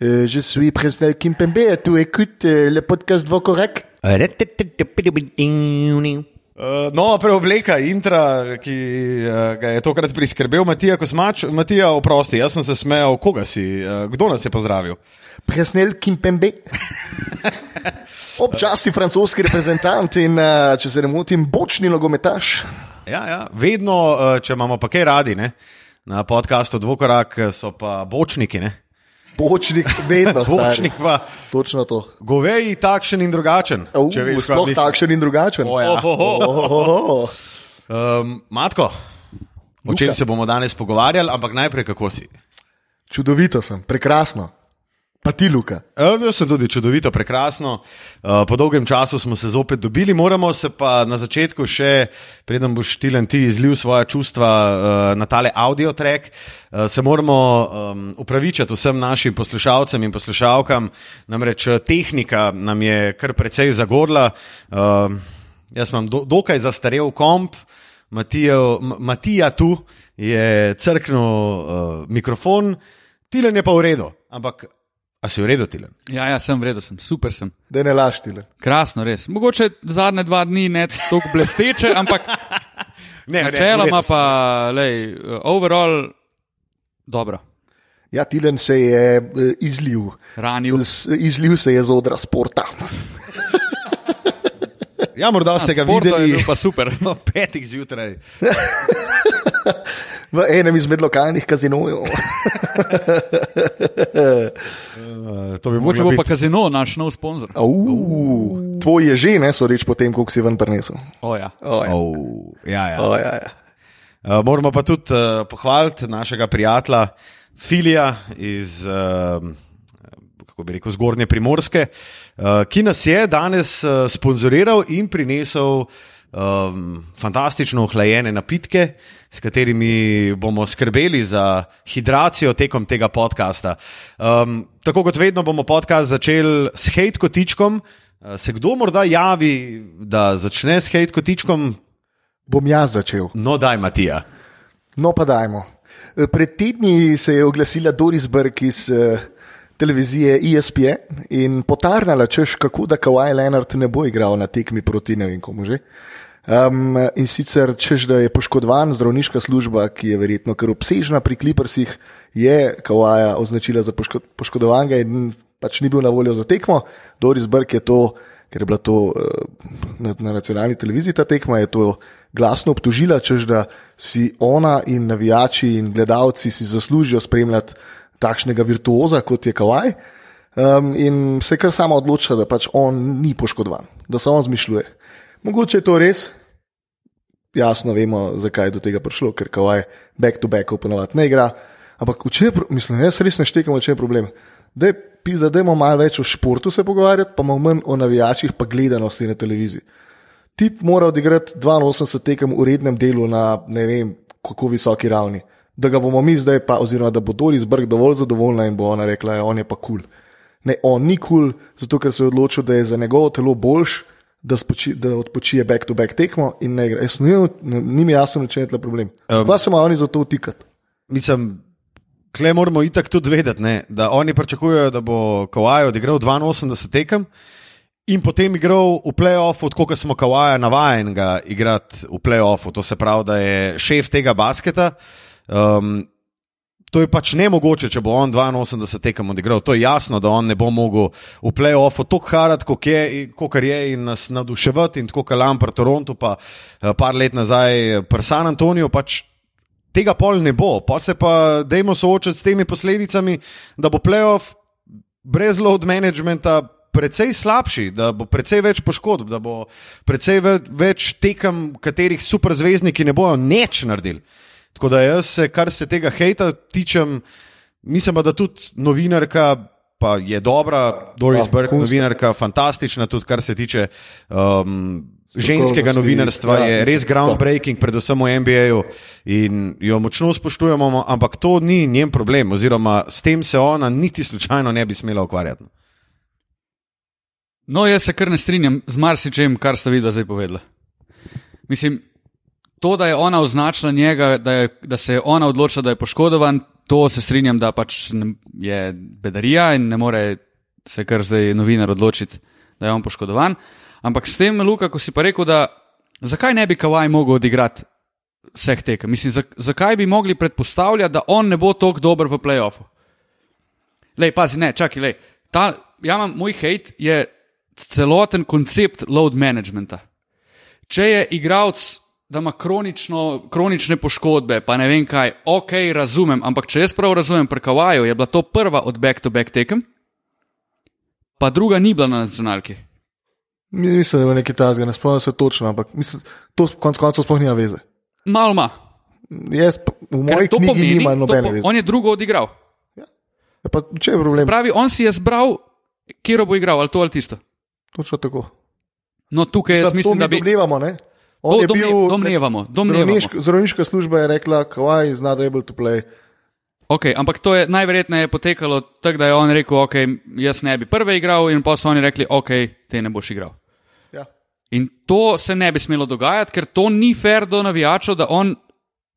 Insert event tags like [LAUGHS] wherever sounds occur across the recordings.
Euh, je suis Presnel Kimpembe et tu écoutes euh, le podcast Vokorek. Uh, nova preobleka intra, ki uh, ga je tokrat priskrbel Matija Kosmač. Matija, oprosti, jaz sem se smejal, koga si, uh, kdo nas je pozdravil? Presnel Kimpembe. [LAUGHS] Občasni francoski reprezentant in, uh, če se ne motim, bočni nogometaš. Ja, ja. Vedno, uh, če imamo pa kaj radi, ne? na podkastu Dvokorak so pa bočniki. Ne? Bočnik, vedno. Bočnik pa. Točno to. Goveji, takšen in drugačen. Uh, sploh mislim. takšen in drugačen. O, ja. oh, oh, oh. Um, Matko, o čem se bomo danes pogovarjali, ampak najprej kako si? Čudovito sem, prekrasno. Pa ti, Luka. Jaz sem tudi čudovito, prekrasno. Eh, po dolgem času smo se zopet dobili, moramo se pa na začetku še, preden boš Tilen ti izlil svoje čustva eh, na tale audio track, se moramo upravičiti vsem našim poslušalcem in poslušalkam. Namreč tehnika nam je kar precej zagorla. Jaz imam do, dokaj zastarel komp, Matijo, Matija tu je crknil mikrofon, Tilen je pa v redu. Ampak A si v redu, Tilen? Ja, ja, sem v redu, sem super. Sem. Da ne laž, Tilen. Krasno, res. Mogoče zadnje dva dni ne tako blesteče, ampak [LAUGHS] načeloma pa, lej, overall, dobro. Ja, Tilen se je uh, izlil. Ranil. Z, izlil se je z odra sporta. ja, morda ste ga videli. Pa super. [LAUGHS] No, petih zjutraj. [LAUGHS] v enem izmed lokalnih kazinojev. [LAUGHS] to bi Mogoče bo pa kazino naš nov sponzor. Uh, uh. Tvoj je že, ne so reč potem, koliko si ven prinesel. Oh, ja. Oh, ja. Oh, ja, ja. Oh, ja, ja. Uh, moramo pa tudi uh, pohvaliti našega prijatelja Filija iz uh, rekel, Zgornje Primorske, uh, ki nas je danes uh, sponzoriral in prinesel um, fantastično ohlajene napitke, s katerimi bomo skrbeli za hidracijo tekom tega podcasta. Um, tako kot vedno bomo podcast začeli s hate kotičkom. Uh, se kdo morda javi, da začne s hate kotičkom? Bom jaz začel. No, daj, Matija. No, pa dajmo. Pred tedni se je oglasila Doris Brk iz uh, televizije ESPN in potarnala, češ kako da Kawhi Leonard ne bo igral na tekmi proti ne vem komu že. Um, in sicer, češ da je poškodovan zdravniška služba, ki je verjetno kar obsežna pri Kliprsih, je Kawaja označila za poško, poškodovanega in pač ni bil na voljo za tekmo. Doris Brk je to, ker je bila to uh, na, na nacionalni televiziji ta tekma, je to glasno obtožila, češ da si ona in navijači in gledalci si zaslužijo spremljati takšnega virtuoza kot je Kawaj. Um, in se kar sama odločila, da pač on ni poškodovan, da se on zmišljuje. Mogoče je to res, jasno vemo, zakaj je do tega prišlo, ker kavaj back to back oponovati ne igra. Ampak če je, mislim, jaz res ne štekam, če je problem. Da je malo več o športu se pogovarjati, pa malo manj o navijačih, pa gledanosti na televiziji. Ti mora odigrati 82 tekem v rednem delu na ne vem, kako visoki ravni. Da ga bomo mi zdaj, pa, oziroma da bo Doris Brg dovolj zadovoljna in bo ona rekla, da ja, on je pa kul. Cool. Ne, on ni kul, cool, zato ker se je odločil, da je za njegovo telo boljši da, spoči, da odpočije back-to-back tekmo in ne gre. Ni mi jasno, če je to problem. Um, pa se malo oni za to utikati. Mislim, kle moramo itak tudi vedeti, ne, da oni pričakujejo, da bo Kawaj odigral 82 tekem. In potem igral v playoffu, kot smo Kawaja navajeni igrati v playoffu, to se pravi, da je šef tega basketa. Um, to je pač ne mogoče, če bo on 82 tekem odigral. To je jasno, da on ne bo mogel v playoffu tako harati, kot je, je in nas navduševati. In tako kot Lampard, Toronto, pa eh, par let nazaj pri San Antoniju, pač tega pol ne bo. Pa se pa dajmo soočati s temi posledicami, da bo playoff brez load managementa. Predvsej slabši, da bo precej več poškodb, da bo precej več tekem, katerih superzvezdniki ne bojo nič naredili. Tako da jaz, se, kar se tega hejta tičem, mislim pa, da tudi novinarka. Pa je dobra, Doris ja, Burke, novinarka, fantastična, tudi kar se tiče um, ženskega novinarstva, ja, je res groundbreaking, predvsem v NBA-ju in jo močno spoštujemo, ampak to ni njen problem, oziroma s tem se ona niti slučajno ne bi smela ukvarjati. No, jaz se kar ne strinjam z marsičem, kar ste vi zdaj povedali. Mislim, to, da je ona označila njega, da, je, da se je ona odločila, da je poškodovan, to se strinjam, da pač je bedarija in ne more se kar zdaj novinar odločiti, da je on poškodovan. Ampak s tem, Luka, ko si pa rekel, da zakaj ne bi Kawaii mogel odigrati vseh tekem? Mislim, zakaj bi mogli predpostavljati, da on ne bo tako dober v playoffu? Lej, pazi, ne, čakaj, lej. Ta, ja, imam, moj hate je celoten koncept load managementa. Če je igralec, da ima kronične poškodbe, pa ne vem kaj, ok, razumem, ampak če jaz prav razumem, pri Kawaju je bila to prva od back-to-back tekem, pa druga ni bila na nacionalki. Mislim, da je nekaj tajnega, ne spomnim se točno, ampak mislim, to konc koncev sploh nima veze. Malo ima. Jaz, v mojem knjigi nima nobene veze. On je drugo odigral. Ja. Ja, pa, če je problem? Pravi, on si je zbral, kje bo igral, ali to ali tisto. Točno tako. No, tukaj jaz mislim, da bi. Domnevamo, ne? On domne, bil, domnevamo. domnevamo. Zdravniška služba je rekla, Kawhi is not able to play. Okay, ampak to je najverjetneje potekalo tako, da je on rekel, ok, jaz ne bi prvi igral, in pa so oni rekli, ok, te ne boš igral. Ja. In to se ne bi smelo dogajati, ker to ni fair do navijačev, da on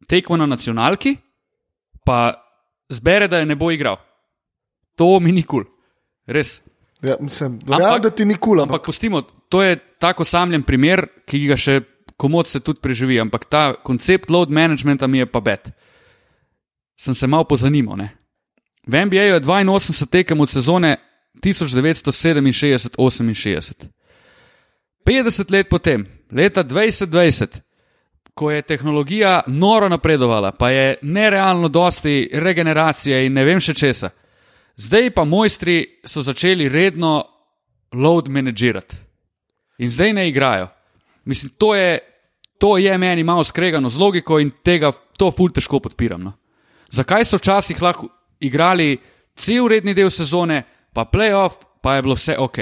tekmo na nacionalki, pa zbere, da je ne bo igral. To mi ni kul, cool. res. Ja, mislim, ampak, da ti ni kul. Cool, ampak... ampak pustimo, to je tako samljen primer, ki ga še komod se tudi preživi, ampak ta koncept load managementa mi je pa bed. Sem se malo pozanimal. Ne? V NBA je 82 tekem od sezone 1967-68. 50 let potem, leta 2020, ko je tehnologija noro napredovala, pa je nerealno dosti regeneracije in ne vem še česa. Zdaj pa mojstri so začeli redno load managirati in zdaj ne igrajo. Mislim, to je, to je meni malo skregano z logiko in tega to ful težko podpiram. No. Zakaj so včasih lahko igrali cel redni del sezone, pa playoff, pa je bilo vse ok.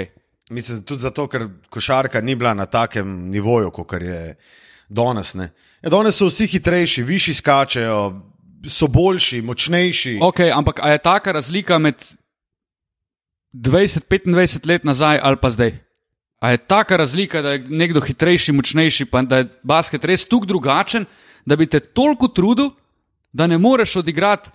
Mislim, tudi zato, ker košarka ni bila na takem nivoju, kot je danes. Ja, danes so vsi hitrejši, višji skačejo, so boljši, močnejši. Ok, ampak je taka razlika med 20-25 let nazaj ali pa zdaj? A je taka razlika, da je nekdo hitrejši, močnejši, pa da je basket res tako drugačen, da bi te toliko trudil, da ne moreš odigrati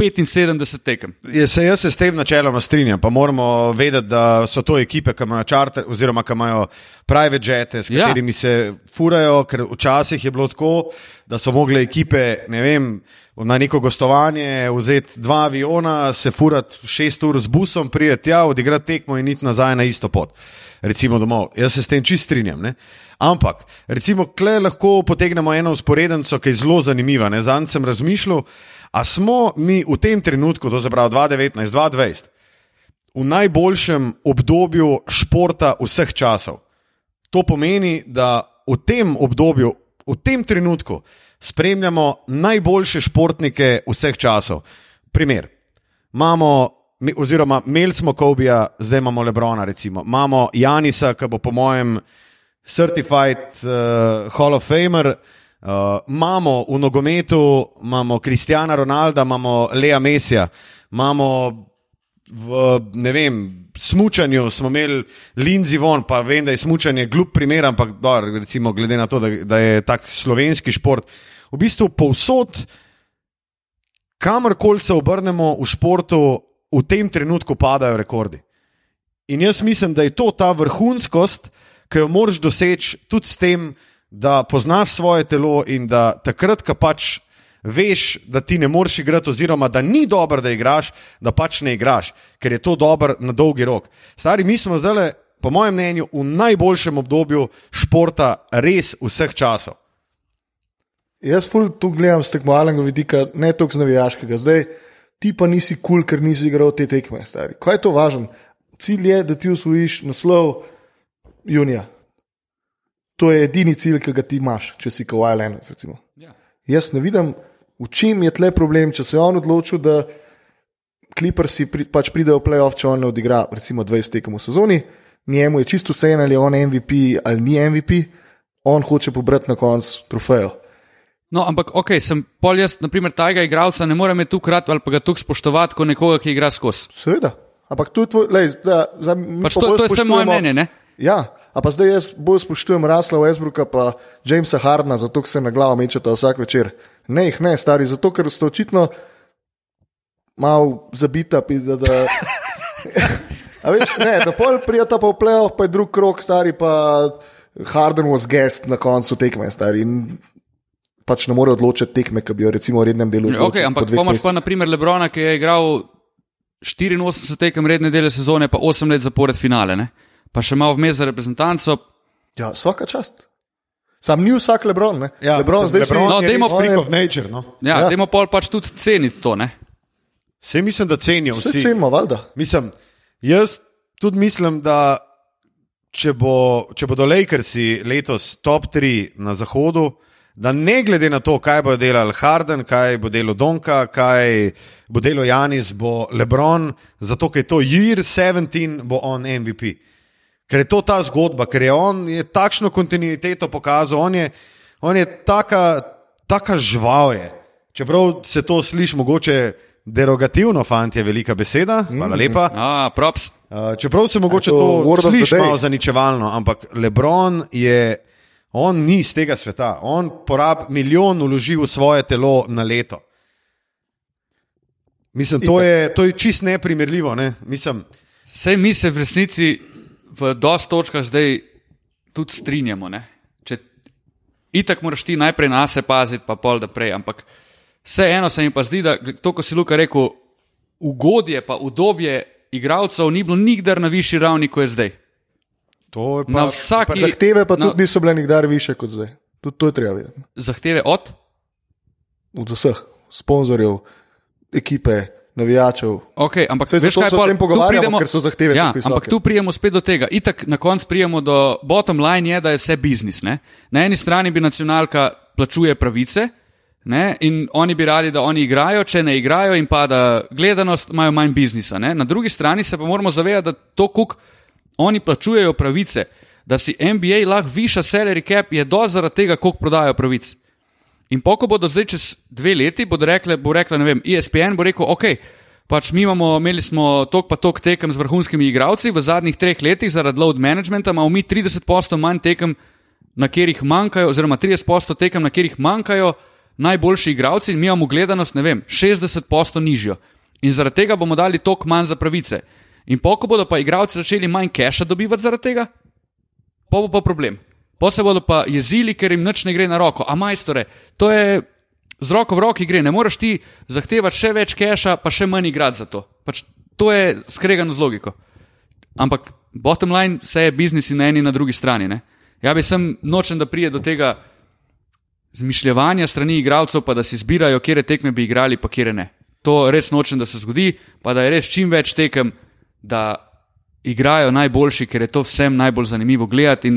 75 tekem. Je, se, jaz se s tem načeloma strinjam, pa moramo vedeti, da so to ekipe, ki imajo čarter, oziroma ki imajo private jete, s ja. katerimi ja. se furajo, ker včasih je bilo tako, da so mogle ekipe, ne vem, na neko gostovanje vzeti dva aviona, se furati šest ur z busom, prijeti tja, odigrati tekmo in iti nazaj na isto pot. Recimo domov. Jaz se s tem čist strinjam. Ne? Ampak, recimo, kle lahko potegnemo eno usporednico, ki je zelo zanimiva. Zanj sem razmišljal. A smo mi v tem trenutku, to je prav 2019-2020, v najboljšem obdobju športa vseh časov? To pomeni, da v tem obdobju, v tem trenutku, spremljamo najboljše športnike vseh časov. Primer. Imamo, oziroma imeli smo Kobija, zdaj imamo Lebrona, recimo. imamo Janisa, ki bo po mojem certified uh, Hall of Famer. Uh, imamo v nogometu, imamo Kristjana Ronalda, imamo Lea Mesija, imamo v ne vem, smučanju, smo imeli Lindsay Von, pa vem, da je smučanje glup primer, ampak do, recimo, glede na to, da, da je tak slovenski šport. V bistvu povsod, kamorkoli se obrnemo v športu, v tem trenutku padajo rekordi. In jaz mislim, da je to ta vrhunskost, ki jo moraš doseči tudi s tem, da poznaš svoje telo in da takrat, ko pač veš, da ti ne moreš igrati, oziroma da ni dobro, da igraš, da pač ne igraš, ker je to dobro na dolgi rok. Stari, mi smo zdaj, po mojem mnenju, v najboljšem obdobju športa, res vseh časov. Jaz tu gledam z tekmovalnega vidika, ne toliko z navijaškega. Zdaj ti pa nisi kul, cool, ker nisi igral te tekme. Stari. Kaj je to važno? Cilj je, da ti usvojiš naslov junija. To je edini cilj, ki ga ti imaš, če si kot Wildlands. Ja. Jaz ne vidim, v čem je tle problem, če se je on odločil, da Clippersi pri, pač pridejo v playoff, če on ne odigra, recimo 20 tekem v sezoni, njemu je čisto vse en ali je on MVP ali ni MVP, on hoče pobrati na koncu trofejo. No, ampak, ok, sem pol jaz, naprimer, tajega igralca, ne morem tu krat ali pa ga tu spoštovati kot nekoga, ki igra skozi. Seveda, ampak to je tvoj, lej, da, za, pač to, to je samo moje mnenje, ne? Ja, A pa zdaj jaz bolj spoštujem Rasla Westbrooka in Jamesa Hardna, zato se na glavo mečete vsak večer. Ne, jih ne, stari, zato ker ste očitno malo zabita, pizda, da. [LAUGHS] A veš, ne, da pol prijeta pa v playoff, pa je drug krok, stari pa Harden was guest na koncu tekme, stari. In pač ne more odločiti tekme, ki bi jo recimo v rednem delu. Ja, Okay, ampak pomaž pa naprimer Lebrona, ki je igral 84 tekem redne dele sezone, pa 8 let zapored finale, ne? pa še malo vmes za reprezentanco. Ja, vsaka čast. Sam ni vsak Lebron, ne? Ja, Lebron, zdaj Lebron No, je dajmo freak of nature. No. Ja, Ja. Dajmo pol pač tudi ceniti to. Ne? Vse mislim, da cenijo Vse vsi. cenimo, valjda. Mislim, jaz tudi mislim, da če, bo, če bodo Lakersi letos top 3 na zahodu, da ne glede na to, kaj bo delal Harden, kaj bo delal Donka, kaj bo delal Janis, bo Lebron, zato ker je to year 17, bo on MVP. Ker je to ta zgodba, ker je on je takšno kontinuiteto pokazal, on je, on je taka, taka žval je. Čeprav se to sliši mogoče derogativno, fant je velika beseda, hvala lepa. A, props. Uh, čeprav se mogoče to to the sliši malo zaničevalno, ampak Lebron je, on ni iz tega sveta. On porab milijon uloži v svoje telo na leto. Mislim, to je, to je čist neprimerljivo. Ne? Mislim, Vse mi se v resnici v dosti točkah zdaj tudi strinjamo. Ne? Če itak moraš ti najprej na sebe paziti, pa pol da prej. Ampak vseeno se mi pa zdi, da to, ko si Luka rekel, ugodje pa udobje igralcev ni bilo nikdar na višji ravni, kot je zdaj. to je pa, Na vsaki Zahteve pa na- tudi niso bile nikdar više kot zdaj. Tudi to je treba vedeti. zahteve od. Od vseh sponzorjev, ekipe, navijačev. Okay, ampak Saj veš, kaj pol- tem pogovarjamo, ker so zahteve Ja, ampak tu prijemo spet do tega. Itak na koncu prijemo do bottom line, je, da je vse biznis. Ne? Na eni strani bi nacionalka plačuje pravice. Ne? In oni bi radi, da oni igrajo, če ne igrajo in pada gledanost, imajo manj biznisa. Ne? Na drugi strani se pa moramo zavedati, da to, kuk oni plačujejo pravice, da si NBA lahko viša salary cap, je do zaradi tega, koliko prodajo pravic. In poko bodo zdaj čez dve leti, bodo rekle, bo rekla, ne vem, ESPN bo rekel, ok, pač mi imamo, imeli smo tok pa tok tekem z vrhunskimi igralci, v zadnjih treh letih zaradi load managementa imamo mi 30% manj tekem, na katerih manjkajo, oziroma 30% tekem, na katerih manjkajo najboljši igralci in mi imamo gledanost, ne vem, 60% nižjo. In zaradi tega bomo dali tok manj za pravice. In poko bodo pa igralci začeli manj keša dobivati zaradi tega, pa bo pa problem. Pa se bodo pa jezili, ker jim nič ne gre na roko. A majstore, to je z roko v roki gre, ne moreš ti zahtevati še več keša, pa še manj igrati za to. Pač to je skregano z logiko. Ampak bottom line, vse je biznis in na eni in na drugi strani. Ne? Ja bi sem nočen, da prije do tega zmišljevanja strani igralcev, pa da si zbirajo, kje tekme bi igrali, pa kje ne. To res nočem, da se zgodi, pa da je res čim več tekem, da igrajo najboljši, ker je to vsem najbolj zanimivo gledati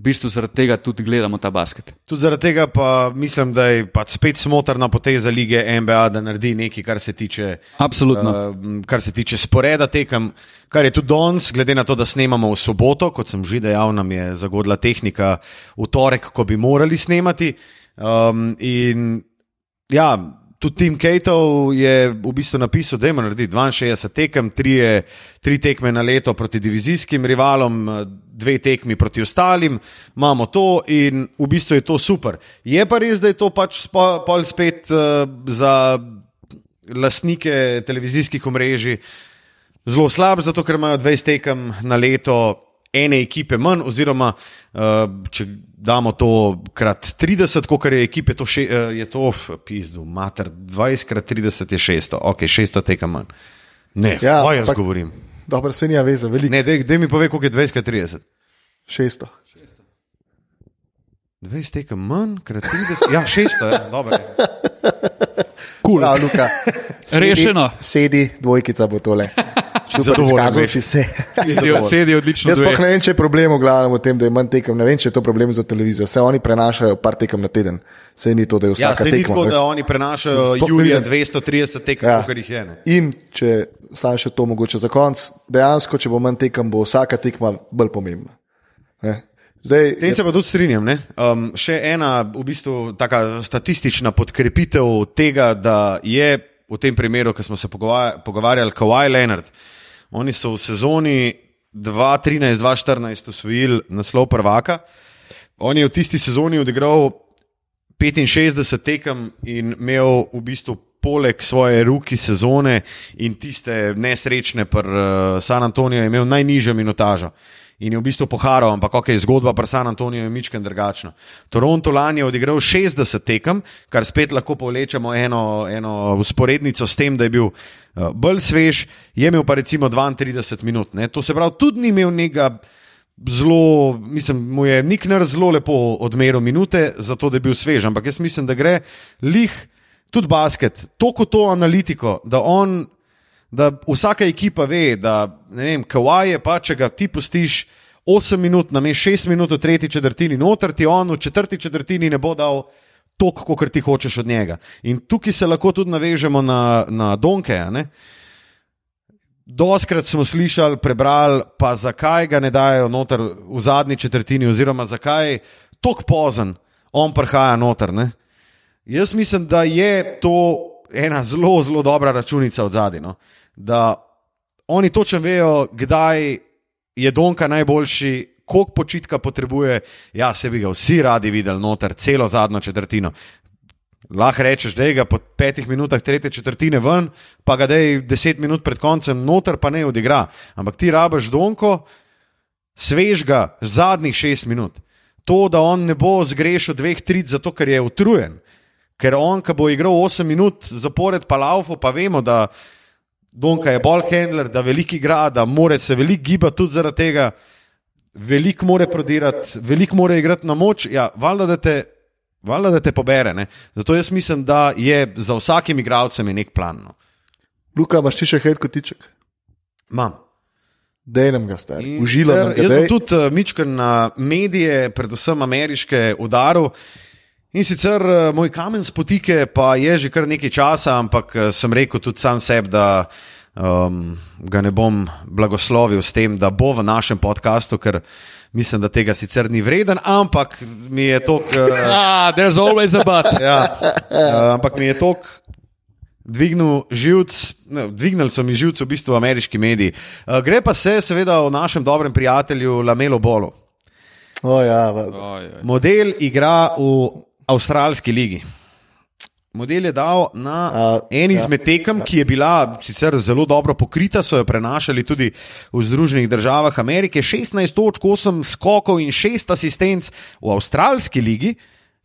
v bistvu zaradi tega tudi gledamo ta basket. Tudi zaradi tega pa mislim, da je pač spet smotrna poteza lige NBA, da naredi nekaj, kar se tiče, Absolutno. uh, kar se tiče sporeda tekem, kar je tudi danes, glede na to, da snemamo v soboto, kot sem že dejal, nam je zagodla tehnika v torek, ko bi morali snemati. Um, in ja, tudi Tim Kejtov je v bistvu napisal, da ima narediti 62 tekem, tri, tri tekme na leto proti divizijskim rivalom, dve tekmi proti ostalim, imamo to in v bistvu je to super. Je pa res, da je to pač spo- pol spet uh, za lastnike televizijskih omrežij zelo slab, zato ker imajo 20 tekem na leto ene ekipe manj, oziroma uh, če damo to krat 30, kot je ekipe, to še, uh, je to, pizdu, mater, 20 krat 30 je 600, ok, 600 tekem manj. Ne, ja, Ja, jaz pa- govorim. Dobro, se nija veze, veliko. Ne, dej, dej mi pove, koliko je 20 krat 30. 600. 20 tekem manj, krat 30, ja, 600, ja, dobro. je. Cool. Prav, Luka. [LAUGHS] Sedi- Rešeno. Sedi, dvojkica bo tole. Zadovoljen si se. Sedi, odlično. Jaz pa ne vem, če je problem v glavnem v tem, da je manj tekem. Ne vem, če je to problem za televizijo. Vse oni prenašajo par tekem na teden. Sej ni to, da je Ja, vsaka ni tekma. tako, da oni prenašajo Julija vidim. 230 tekem, Ja. ja. kar jih je. Ne. In če sam še to mogoče za konc, dejansko, če bo manj tekem, bo vsaka tekma bolj pomembna. Ne? Zdaj, Tem se pa tudi strinjam. ne. Um, še ena v bistvu taka statistična podkrepitev tega, da je v tem primeru, ki smo se pogovarjali, pogovarjali Kawhi Leonard. Oni so v sezoni 2013-2014 osvojili naslov prvaka. On je v tisti sezoni odigral 65 tekem in imel v bistvu poleg svoje ruki sezone in tiste nesrečne pri uh, San Antoniju imel najnižjo minutažo. In je v bistvu poharal, ampak ok, zgodba pri San Antoniju je mičken drugačna. Toronto lani je odigral 60 tekem, kar spet lahko povlečemo eno, eno usporednico s tem, da je bil uh, bolj svež, je imel pa recimo 32 minut. Ne? To se pravi, tudi ni imel nekega zelo, mislim, mu je Nikner zelo lepo odmeril minute, zato da je bil svež. Ampak jaz mislim, da gre lih tudi basket, toliko to analitiko, da on, da vsaka ekipa ve, da ne vem, kaj je pa, če ga ti pustiš 8 minut, na me 6 minut v tretji četrtini, noter ti on v četrti četrtini ne bo dal. Tok, kot ti hočeš od njega. In tukaj se lahko tudi navežemo na, na Donke. Doskrat smo slišali, prebrali, pa zakaj ga ne dajo noter v zadnji četrtini, oziroma zakaj tako pozen on prihaja noter. Ne? Jaz mislim, da je to ena zelo, zelo dobra računica od zadaj. No? Da oni točno vejo, kdaj je Donka najboljši, koliko počitka potrebuje. Ja, se bi ga vsi radi videli noter, celo zadnjo četrtino. Lahko rečeš, da je ga po petih minutah tretje četrtine ven, pa ga da je deset minut pred koncem noter, pa ne odigra. Ampak ti rabiš donko, svež ga zadnjih šest minut. To, da on ne bo zgrešil dveh trit, zato ker je utrujen. Ker on, ki bo igral 8 minut zapored, pa laufu, pa vemo, da Donka je bolj handler, da veliki igra, da more se veliko gibati tudi zaradi tega, veliko more prodirati, veliko more igrati na moč. Ja, valjda, da te, valjda, da te pobere. Ne? Zato jaz mislim, da je za vsakim igralcem je nek plan. No. Luka, imaš ti še hej kotiček? Imam. Dejnem ga star. Uživam. Jaz sem tudi uh, mičken na medije, predvsem ameriške, udaril. In sicer uh, moj kamen spotike pa je že kar nekaj časa, ampak uh, sem rekel tudi sam sebi, da um, ga ne bom blagoslovil s tem, da bo v našem podkastu, ker mislim, da tega sicer ni vreden, ampak mi je to. Uh, [LAUGHS] Ah, there's always a but. [LAUGHS] ja, ampak mi je to. Dvignil živc, ne, dvignili so mi živc v bistvu ameriški mediji. Uh, gre pa se seveda o našem dobrem prijatelju Lamelo Bolu. O, ja. Oj, oj. Model igra v avstralski ligi. Model je dal na A, eni ja. izmed tekem, ki je bila sicer zelo dobro pokrita, so jo prenašali tudi v Združenih državah Amerike. 16 točk, 8 skokov in 6 asistenc v avstralski ligi.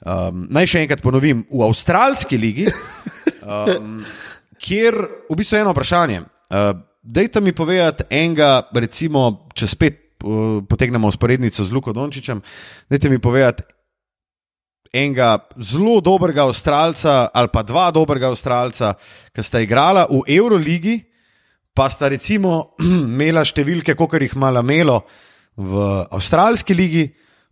Um, naj še enkrat ponovim, v avstralski ligi, um, kjer v bistvu je eno vprašanje. Uh, Dajte mi povedati enega, recimo, če spet uh, potegnemo usporednico z Luko Dončičem, dajte mi povedati enega zelo dobrega Avstralca ali pa dva dobrega Avstralca, ki sta igrala v Euroligi, pa sta recimo [CLEARS THROAT] imela številke, kot jih ima Lamelo v Avstralski ligi,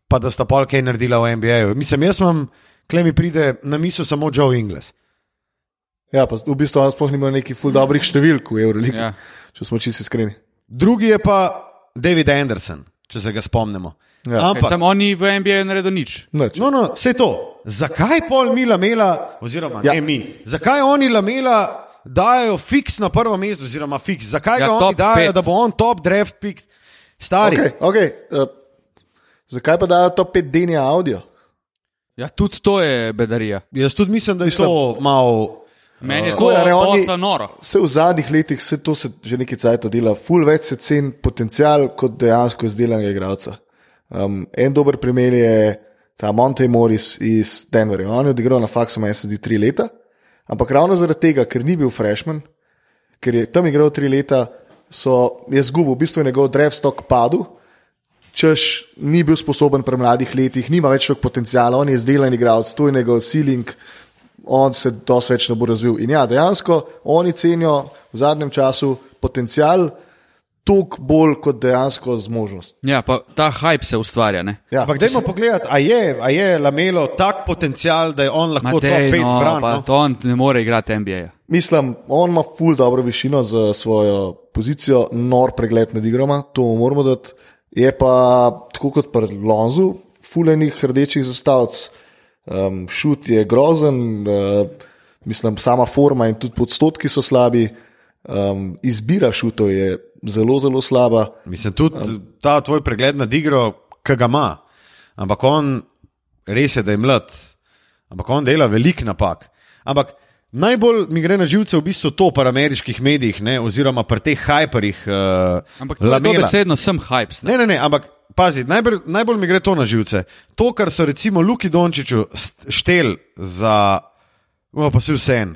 pa da sta pol kaj naredila v NBA-ju. Mislim, jaz imam, klej mi pride na misel samo Joe Ingles. Ja, pa v bistvu on sploh nima nekih ful dobrih številk v Euroligi, Ja. če smo čisti iskreni. Drugi je pa David Anderson, če se ga spomnimo. Ja. Ampak, Sam oni v NBA naredil nič. Nič. No, no, vse to. Zakaj pol mi lamela, oziroma ja. Ne mi, zakaj oni lamela dajo fiks na prvo mesto, oziroma fiks, zakaj Ja, ga top oni dajo, pet. da bo on top draft pick, stari. Okay, okay, uh, zakaj pa dajo to 5 denja audio? Ja, tudi to je bedarija. Jaz tudi mislim, da je to malo. Meni je Tako to je, ne, noro. Vse v zadnjih letih se to se že nekaj cajt dela, ful več se cen potencial kot dejansko izdelanega igralca. Um, en dober primer je ta Monte Morris iz Denverja. On je odigral na faksu MSD tri leta, ampak ravno zaradi tega, ker ni bil freshman, ker je tam igral tri leta, so, je zgubil, v bistvu je njegov draft stock padel. Češ ni bil sposoben pri mladih letih, nima več toliko potencijala, on je izdelan igralec, to je njegov ceiling, on se dosti več ne bo razvil. In ja, dejansko oni cenijo v zadnjem času potencijal toliko bolj kot dejansko zmožnost. Ja, pa ta hype se ustvarja. Ne? Ja, Ampak dajmo pogledati, a je, a je lamelo tak potencial, da je on lahko Matej, top 5 no, zbran. pa No? to on ne more igrati NBA. Mislim, on ima ful dobro višino za svojo pozicijo, nor pregled nad igrama, to moramo dati. Je pa tako kot pri Lonzu, fulenih rdečih zastavc, um, šut je grozen, uh, mislim, sama forma in tudi podstotki so slabi, um, izbira šutov je zelo, zelo slaba. Mislim, tudi ta tvoj pregled nad igro, ki ga ima. Ampak on, res je, da je mlad. Ampak on dela velik napak. Ampak najbolj mi gre na živce v bistvu to pri ameriških medijih, ne, oziroma pri teh hyperjih. Uh, Ampak to je dobesedno sem hype. Ne, ne, ne, ampak pazi, najbolj, najbolj mi gre to na živce. To, kar so recimo Luki Dončiću štel za, no pa si vse en.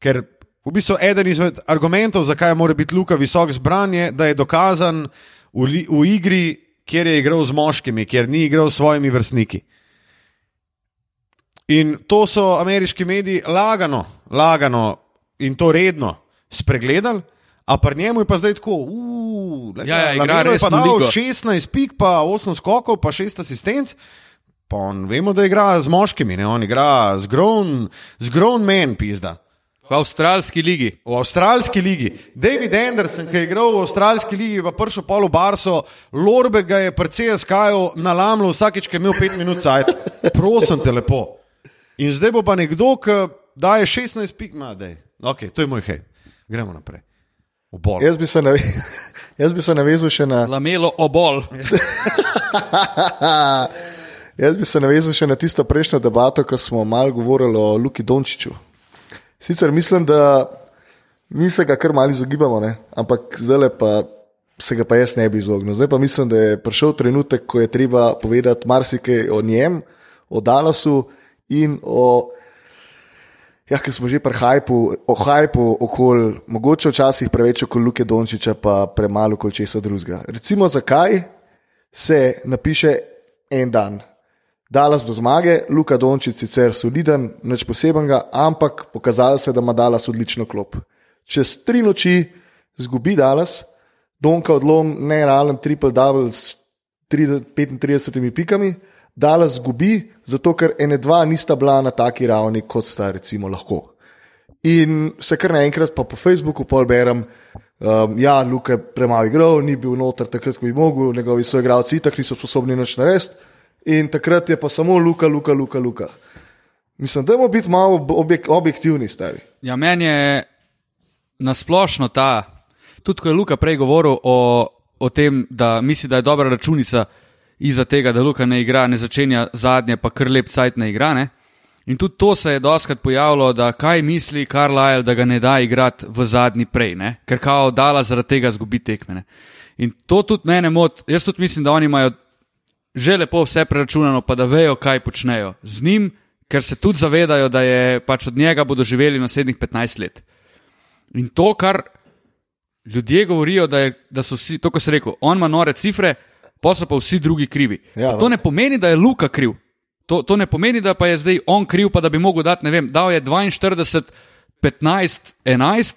Ker v bistvu eden izmed argumentov, zakaj mora biti Luka visok zbran, je, da je dokazan v, li, v igri, kjer je igral z moškimi, kjer ni igral s svojimi vrstniki. In to so ameriški mediji lagano, lagano in to redno spregledali, a pri njemu je pa zdaj tako, uf, Ja, ja, igra je pa dal ligo. 16 pik, pa 8 skokov, pa 6 asistenc. Pa on, vemo, da igra z moškimi, ne? on igra z grown, z grown men, pizda. V avstralski ligi. V avstralski ligi. David Anderson, ki je igral v avstralski ligi, pa prišel polo Barso, Lorbe ga je precej skajal na lamlu vsakeč, ki je imel 5 minut cajt. Prosim te lepo. In zdaj bo pa nekdo, ki daje 16 pik, ma da je. Ok, to je moj hej. Gremo naprej. V bol. Jaz bi se, nave, [LAUGHS] jaz bi se navezal še na. Lamelo obol. [LAUGHS] Jaz bi se navezal še na tisto prejšnjo debato, ko smo malo govorili o Luki Dončiću. Sicer mislim, da mi se ga kar malo izogibamo, ne? ampak zdaj pa se ga pa jaz ne bi izognil. Zdaj pa mislim, da je prišel trenutek, ko je treba povedati marsikaj o njem, o Dallasu in o. Ja, ker smo že pri hajpu, o hajpu okoli, mogoče včasih preveč okoli Luke Dončiča, pa premalo okoli česa drugega. Recimo, zakaj se napiše en dan. Dalas do zmage, Luka Dončić sicer soliden, nič posebenega, ampak pokazalo se, da ima Dalas odlično klop. Čez tri noči zgubi Dalas, Donka odlom, nerealen triple double s 35 pikami, Dalas zgubi, zato ker ene dva nista bila na taki ravni, kot sta recimo lahko. In se kar naenkrat pa po Facebooku pol berem, um, ja, Luka je premalo igral, ni bil noter takrat, ko bi mogel, njegovi soigralci itak niso sposobni nič narediti. In takrat je pa samo Luka, Luka, Luka. Luka. Mislim, da moramo biti malo objek, objektivni, stari. Ja, meni je nasplošno ta, tudi ko je Luka prej govoril o, o tem, da misli, da je dobra računica iza tega, da Luka ne igra, ne začenja zadnje, pa kar lep cajt ne igra. Ne? In tudi to se je doskrat pojavilo, da kaj misli Carlisle, da ga ne da igrati v zadnji prej, ne? ker kao dala zaradi tega zgubi tekmene. In to tudi mene moti, jaz tudi mislim, da oni imajo že lepo vse preračunano, pa da vejo, kaj počnejo z njim, ker se tudi zavedajo, da je pač od njega bodo živeli naslednjih 15 let. In to, kar ljudje govorijo, da, je, da so vsi, to, kar se rekel, on ima nore cifre, pa so pa vsi drugi krivi. Ja, to ne pomeni, da je Luka kriv. To, to ne pomeni, da pa je zdaj on kriv, pa da bi mogel dati, ne vem, dal je 42, 15, 11,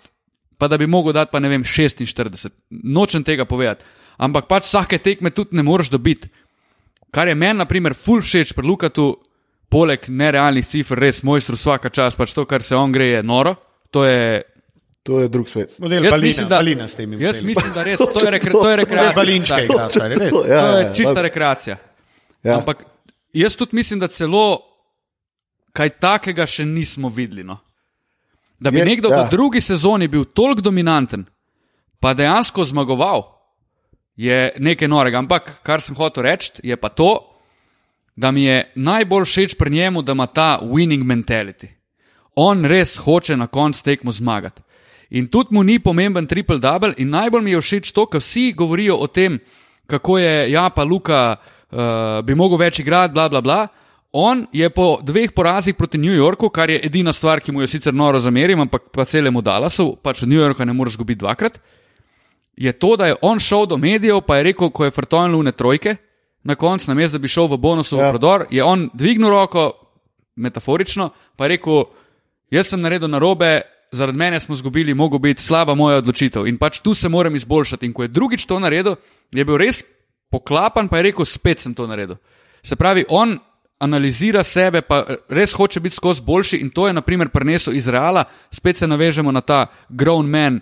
pa da bi mogel dati, pa ne vem, 46. Nočem tega povedati. Ampak pač vsake tekme tudi ne moreš dobiti. Kar je meni, na primer, ful všeč pri Lukatu, poleg nerealnih cifr, res mojstru vsaka čas, pač to, kar se on gre, je noro. To je To je drug svet. Model Jaz Balina, mislim, da- Balina s temi. Jaz mislim, da res, [LAUGHS] to je, rekre, to je rekreacija. Balinčka igra, stari, res. Ja, To ja, je ja. čista rekreacija. Ja. Ampak jaz tudi mislim, da celo kaj takega še nismo videli. No? Da bi Je- nekdo ja. v drugi sezoni bil toliko dominanten, pa dejansko zmagoval, je nekaj norega. Ampak kar sem hotel reči, je pa to, da mi je najbolj všeč pri njemu, da ima ta winning mentality. On res hoče na koncu tekmo zmagati. In tudi mu ni pomemben triple double, in najbolj mi je všeč to, ker vsi govorijo o tem, kako je ja, pa Luka uh, bi mogel več igrati, bla, bla, bla. On je po dveh porazih proti New Yorku, kar je edina stvar, ki mu jo sicer noro zamerim, ampak pa celemu Dallasu, pač New Yorka ne moreš zgubiti dvakrat. Je to, da je on šel do medijev, pa je rekel, ko je Frtojn lune trojke, na koncu, namesto da bi šel v bonusov Ja. ja. prodor, je on dvignil roko, metaforično, pa je rekel: Jaz sem naredil narobe, zaradi mene smo izgubili, mogo biti slaba moja odločitev in pač tu se moram izboljšati. In ko je drugič to naredil, je bil res poklapan, pa je rekel: Spet sem to naredil. Se pravi, on analizira sebe, pa res hoče biti skozi boljši in to je, na primer, prenesel iz Reala, spet se navežemo na ta grown man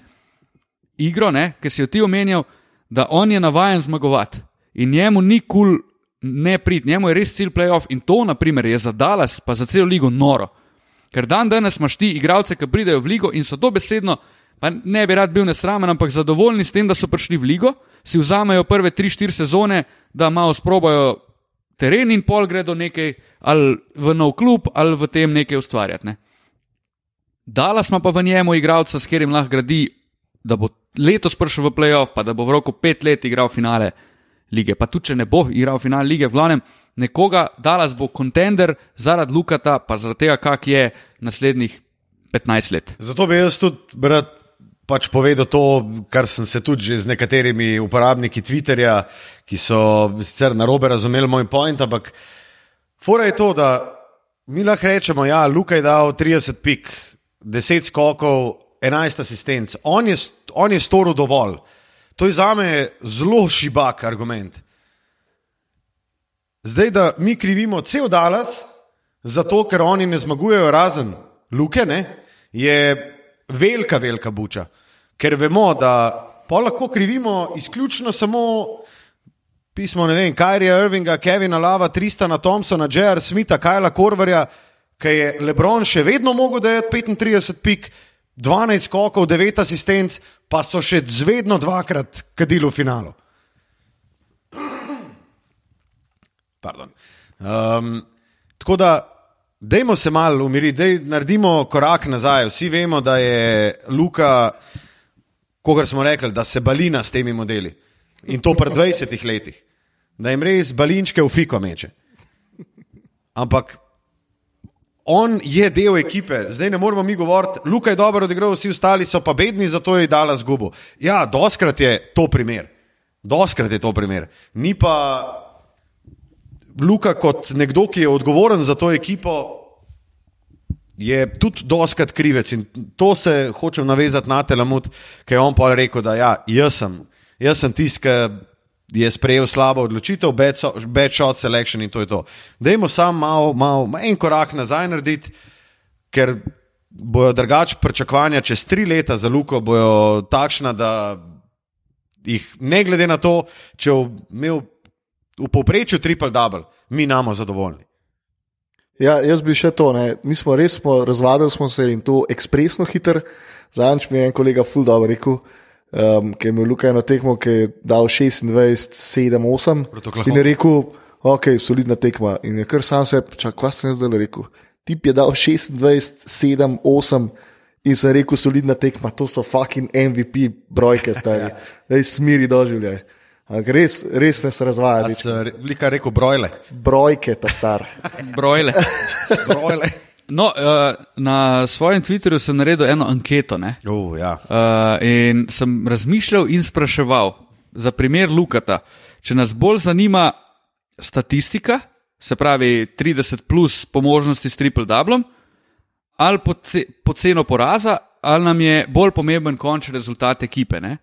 igro, ne, ki si jo ti omenjal, da on je navaden zmagovati in njemu ni kul cool ne prid, njemu je res cilj playoff in to, na primer, je za Dallas, pa za celo ligo noro. Ker dan danes imaš ti igralce, ki pridejo v ligo in so dobesedno, pa ne bi rad bil nesramen, ampak zadovoljni s tem, da so prišli v ligo, si vzamejo prve 3-4 sezone, da malo sprobajo teren in pol gredo nekaj ali v nov klub ali v tem nekaj ustvarjati. Ne. Dala smo pa v njemu igralca, s katerim lahko gradi, da bo letos prišel v playoff, pa da bo v roku pet let igral finale lige. Pa tudi, če ne bo igral finale lige, v glavnem nekoga, Dallas bo kontender zaradi Lukata, pa zaradi tega, kak je naslednjih 15 let. Zato bi jaz tudi rad pač povedal to, kar sem se tudi že z nekaterimi uporabniki Twitterja, ki so sicer na robe razumeli moj point, ampak fora je to, da mi lahko rečemo, ja, Luka je dal 30 pik, 10 skokov, 11 asistenc, on je, on je storil dovolj. To je za me zelo šibak argument. Zdaj, da mi krivimo cel Dallas, zato ker oni ne zmagujejo razen Luke, ne, je velika, velika buča. Ker vemo, da pa lahko krivimo izključno samo pismo, ne vem, Kajrija Irvinga, Kevina Lava, Tristana Thompsona, J.R. Smitha, Kajla Korvarja, ki je Lebron še vedno mogel dajati 35 pik, 12 skokov, 9 asistenc, pa so še zvedno dvakrat kadili v finalu. Um, tako da, dajmo se malo umiriti, da naredimo korak nazaj. Vsi vemo, da je Luka, kot smo rekli, da se balina s temi modeli. In to pred 20 leti. Da jim res balinčke v fiko meče. Ampak on je del ekipe, zdaj ne moramo mi govoriti, Luka je dobro odigral, vsi ostali so pa bedni, zato je dala zgubo. Ja, doskrat je to primer. Doskrat je to primer. Ni pa Luka kot nekdo, ki je odgovoren za to ekipo, je tudi doskrat krivec in to se hočem navezati na Telamut, ki je on pa rekel, da ja, jaz sem, jaz sem tisti, ki je sprejel slabo odločitev, bad, so, bad shot selection in to je to. Dajmo samo malo, malo, en korak nazaj narediti, ker bojo drugače pričakovanja čez tri leta za Luko, bojo takšna, da jih ne glede na to, če bo imel v povprečju triple double, mi namo zadovoljni. Ja, jaz bi še to. Ne. Mi smo res smo, razvadili smo se in to ekspresno hiter. Zadnjič mi je en kolega ful dobro rekel, um, ki je imel Luka eno tekmo, ki je dal 26, 7, 8. Proti Oklahomi. In je rekel, ok, solidna tekma. In je kar sam se, čak, kaj sem zdaj rekel. Tip je dal 26, 7, 8. In sem rekel, solidna tekma, to so fucking MVP brojke, stari. [LAUGHS] Daj smiri doživljaj. Res, res ne se razvaja, več. Lika rekel brojle. brojke ta star. Brojle. [LAUGHS] brojle. No, uh, na svojem Twitterju sem naredil eno anketo ne? Uh, ja. uh, in sem razmišljal in spraševal za primer Lukata, če nas bolj zanima statistika, se pravi 30 plus po možnosti s triple dublom, ali po, ce, po ceno poraza, ali nam je bolj pomemben končni rezultat ekipe. Ne?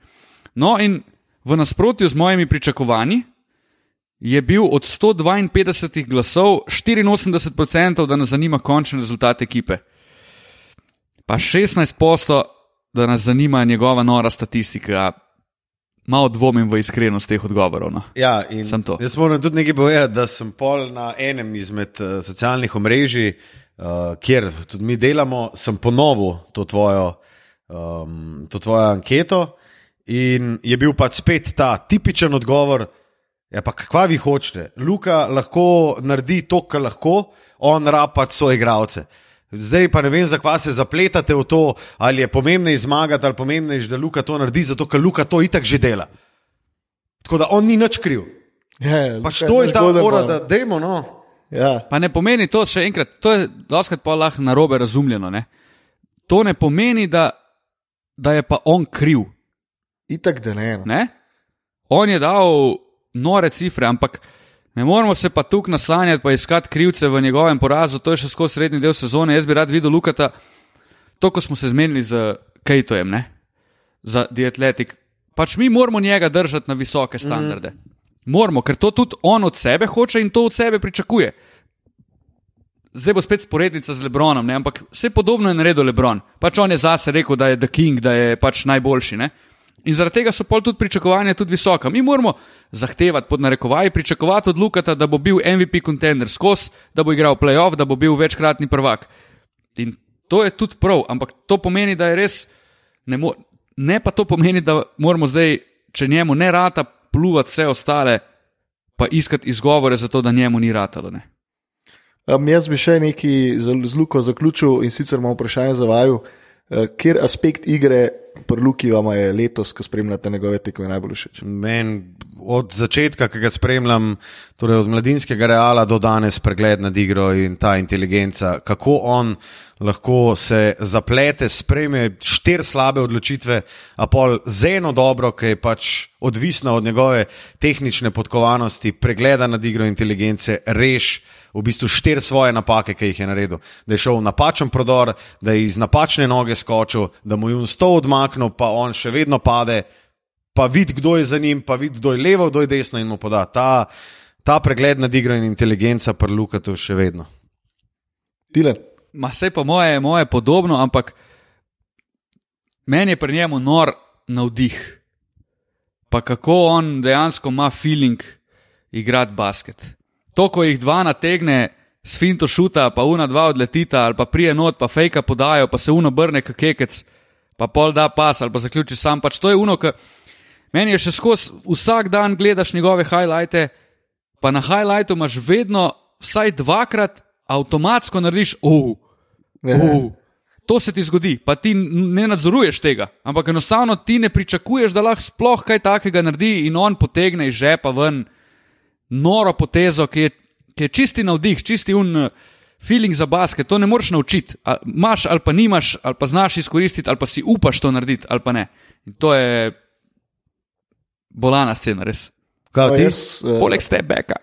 No, in v nasprotju z mojimi pričakovanji je bil od 152 glasov 84%, da nas zanima končni rezultat ekipe. Pa 16%, da nas zanima njegova nora statistika. Malo dvomim v iskrenost teh odgovorov. No. Ja, in Samo to. Jaz moram tudi nekaj povedati, da sem pol na enem izmed uh, socialnih omrežij, uh, kjer tudi mi delamo, sem ponovil to tvojo, um, to tvojo anketo in je bil pač spet ta tipičen odgovor. Ja, pa kva vi hočete? Luka lahko naredi to, kar lahko, on rapa svoje igralce. Zdaj pa ne vem, zakaj se zapletate v to, ali je pomembno zmagati, ali pomembno je, da Luka to naredi, zato ker Luka to itak že dela. Tako da on ni nič kriv. Ja, Pač to je ta ura, da dajmo. No. Ja, Pa ne pomeni to, še enkrat, to je doskrat pa lahko narobe razumljeno. Ne? To ne pomeni, da, da je pa on kriv. itak da ne. no. Ne? On je dal nore cifre, ampak ne moramo se pa tukaj naslanjati in iskati krivce v njegovem porazu. To je še skozi srednji del sezone. Jaz bi rad videl Lukata, to, ko smo se zmenili z Kejtojem, ne? za dietletik. Pač mi moramo njega držati na visoke standarde. Mm. Moramo, ker to tudi on od sebe hoče in to od sebe pričakuje. Zdaj bo spet sporednica z Lebronom, ne? ampak vse podobno je naredil Lebron. Pač on je zase rekel, da je The King, da je pač najboljši. Ne? In zaradi tega so pol tudi pričakovanja tudi visoka. Mi moramo zahtevati, pod narekovaji, pričakovati od Lukata, da bo bil MVP kontender skozi, da bo igral playoff, da bo bil večkratni prvak. In to je tudi prav, ampak to pomeni, da je res. Ne, ne pa to pomeni, da moramo zdaj, če njemu ne rata, pluvati vse ostale, pa iskati izgovore za to, da njemu ni ratalo. Ne? Um, jaz bi še nekaj z Luko zaključil in sicer imam vprašanje za vaju. Uh, kjer aspekt igre pri Luki vam je letos, ko spremljate njegove tekme, najbolj všeč? Men, od začetka, ki ga spremljam, torej od mladinskega reala do danes, pregled nad igro in ta inteligenca, kako on lahko se zaplete, sprejme štiri slabe odločitve, a pol z eno dobro, ki je pač odvisna od njegove tehnične podkovanosti, pregleda nad igro inteligence, reš v bistvu štiri svoje napake, ki jih je naredil. Da je šel v napačen prodor, da je iz napačne noge skočil, da mu je un sto odmaknil, pa on še vedno pade, pa vidi, kdo je za njim, pa vidi, kdo je levo, kdo je desno in mu poda. Ta, ta pregled nad igro in inteligenca pa luka to še vedno. Tile. Ma vse po moje, moje podobno, ampak meni je pri njemu nor navdih. Pa kako on dejansko ima feeling igrati basket. To, ko jih dva nategne, s finto šuta, pa una dva odletita, ali pa prije not, pa fejka podajo, pa se uno brne kakekec, pa pol da pas, ali pa zaključi sam. Pač to je uno, ki meni je še skozi vsak dan gledaš njegove highlighte, pa na highlightu imaš vedno vsaj dvakrat avtomatsko narediš, oh, oh, to se ti zgodi, pa ti ne nadzoruješ tega, ampak enostavno ti ne pričakuješ, da lahko sploh kaj takega naredi in on potegne iz žepa ven noro potezo, ki je, ki je čisti navdih, čisti un. Feeling za basket, to ne moreš naučiti. Imaš ali pa nimaš, ali pa znaš izkoristiti, ali pa si upaš to narediti, ali pa ne. In to je bolana scena, res. Kaj, No, jaz, eh, Poleg stebeka.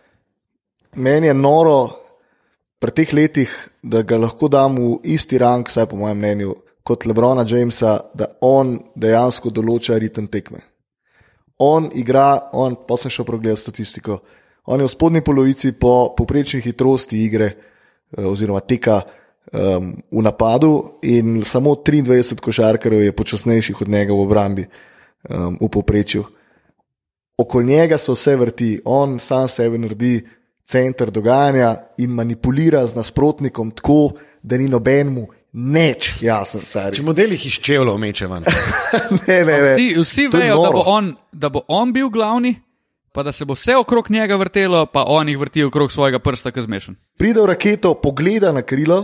Meni je noro pri teh letih, da ga lahko dam v isti rang, vsaj po mojem mnenju, kot Lebrona Jamesa, da on dejansko določa ritem tekme. On igra, on, pa sem šel pogledati statistiko, on je v spodnji polovici po poprečni hitrosti igre eh, oziroma teka um, v napadu in samo 23 košarkarjev je počasnejših od njega v obrambi um, v povprečju okoli njega se vse vrti, on sam sebe naredi center dogajanja in manipulira z nasprotnikom tako, da ni nobenemu neč jasen, stari. Če modelih iz čevljev meče ven. [LAUGHS] ne, ne, ne. Vsi, vsi To je vejo, da bo, on, da bo on bil glavni, pa da se bo vse okrog njega vrtelo, pa on jih vrti okrog svojega prsta, ki je zmešan. Pride v raketo, pogleda na krilo,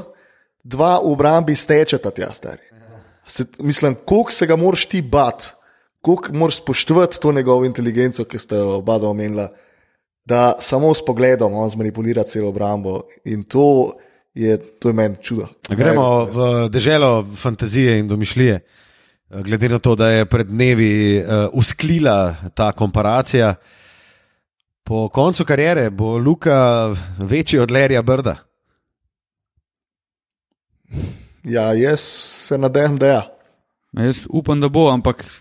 dva v obrambi stečeta tja, stari. Se, mislim, koliko se ga moraš ti bat, koliko moraš spoštovati to njegovo inteligenco, ki ste jo oba omenila, da samo s pogledom on zmanipulira celo obrambo. In to je, to je meni čudo. Gremo v deželo fantazije in domišljije. Glede na to, da je pred dnevi uh, usklila ta komparacija, po koncu kariere bo Luka večji od Lerija Brda. Ja, jaz se nadejam, da ja. Jaz upam, da bo, ampak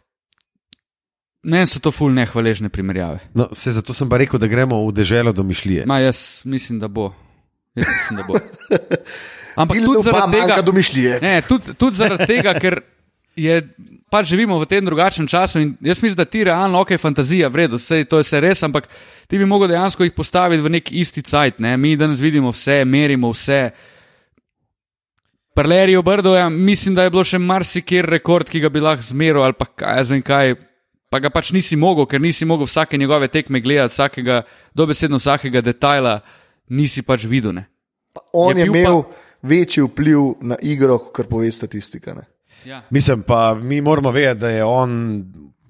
meni so to ful nehvaležne primerjave. No, se, zato sem pa rekel, da gremo v deželo domišljije. Ma, jaz mislim, da bo. Jaz mislim, da bo. [LAUGHS] Ampak tudi zaradi tega, ne, tudi, tudi zaradi tega, ker je, pač živimo v tem drugačnem času in jaz mislim, da ti realno, ok, fantazija, vredno, vse to je vse res, ampak ti bi mogel dejansko jih postaviti v nek isti cajt. Ne? Mi danes vidimo vse, merimo vse. Prlerijo Brdo, ja, mislim, da je bilo še marsikjer rekord, ki ga bi lahko zmeral ali pa kaj, vem kaj. Pa ga pač nisi mogel, ker nisi mogel vsake njegove tekme gledati, vsakega, dobesedno vsakega detajla nisi pač videl. Ne? On Je je, imel pa... večji vpliv na igro, kot pove statistika. Ne? Ja. Mislim pa, mi moramo vedeti, da je on,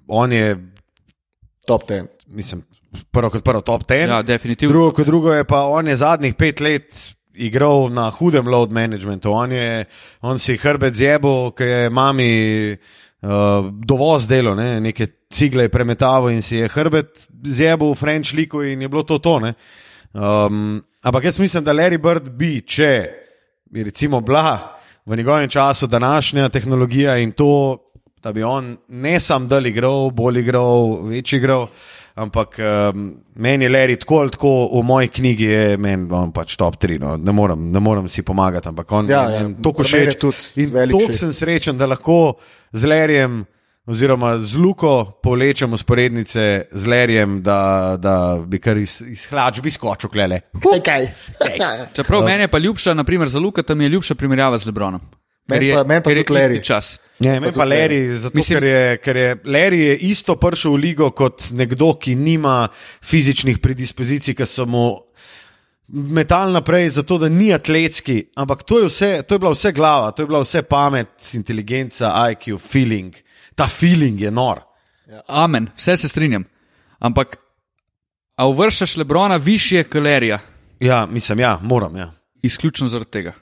on je, Top ten. mislim, prvo kot prvo top ten. ja, definitivno. Drugo kot drugo je pa on je zadnjih pet let igral na hudem load managementu. On, je, on si hrbet zjebo, ki je mami uh, dovoz delo, ne? neke cigle je premetaval in si je hrbet zjebo v French liku in je bilo to to. ne. Um, ampak jaz mislim, da Larry Bird bi, če bi recimo bila v njegovem času današnja tehnologija in to, da bi on ne sam dal igral, bolj igral, večji igral. Ampak um, meni je Larry tako ali tako v moji knjigi, je meni on pač top 3. No. Ne, moram, ne moram si pomagati, ampak on Ja, je ja, je všeč. In všeč. sem srečen, da lahko z Larryjem. Oziroma, z Luko povlečem usporednice z Lerjem, da, da bi kar iz, iz hlač bi skočil, klele. Kaj, kaj? [LAUGHS] Čeprav meni je pa ljubša, naprimer za Luka, tam je ljubša primerjava z Lebronom. Meni je, pa- meni pa je čas. Ne, meni pa Leri, zato Mislim- ker, je, ker je Leri je isto prišel v ligo kot nekdo, ki nima fizičnih predispozicij, ki so mu metali naprej, zato da ni atletski. Ampak to je, vse, to je bila vse glava, to je bila vse pamet, inteligenca, IQ, feeling. Ta feeling je nor. Amen, vse se strinjam. Ampak, a uvrščaš Lebrona više kalerija, Ja, mislim, ja, moram. Ja. izključno zaradi tega.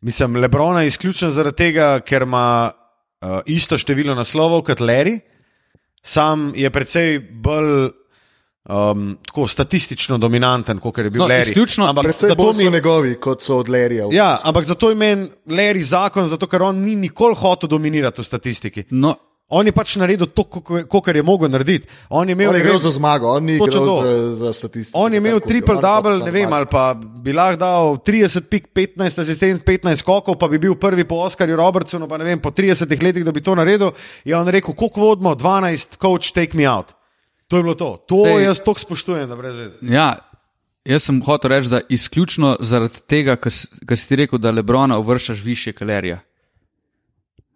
Mislim, Lebrona je izključno zaradi tega, ker ima uh, isto število naslovov kot Leri, sam je precej bolj um, tako statistično dominanten, kot je bil No, Leri. izključno- ampak Predvsej zato bolj mi so njegovi, kot so od Lerija. Ja, ampak zato je meni Leri zakon, zato ker on ni nikoli hotel dominirati v statistiki. No, On je pač naredil to, kar je mogel narediti. On je imel, On je igral vem, za zmago, on ni igral to. za, za statistiko. On je imel triple je on, double, ne vem, ali pa bi lahko dal 30 pik, 15 asistent, 15 skokov, pa bi bil prvi po Oskarju Robertsonu, pa ne vem, po 30 letih, da bi to naredil. Je on rekel, koliko vodimo, 12, coach, take me out. To je bilo to. To Sej- jaz toliko spoštujem, da brez veze. ja, jaz sem hotel reči, da izključno zaradi tega, kar si ti rekel, da Lebrona uvrščaš više kalerija.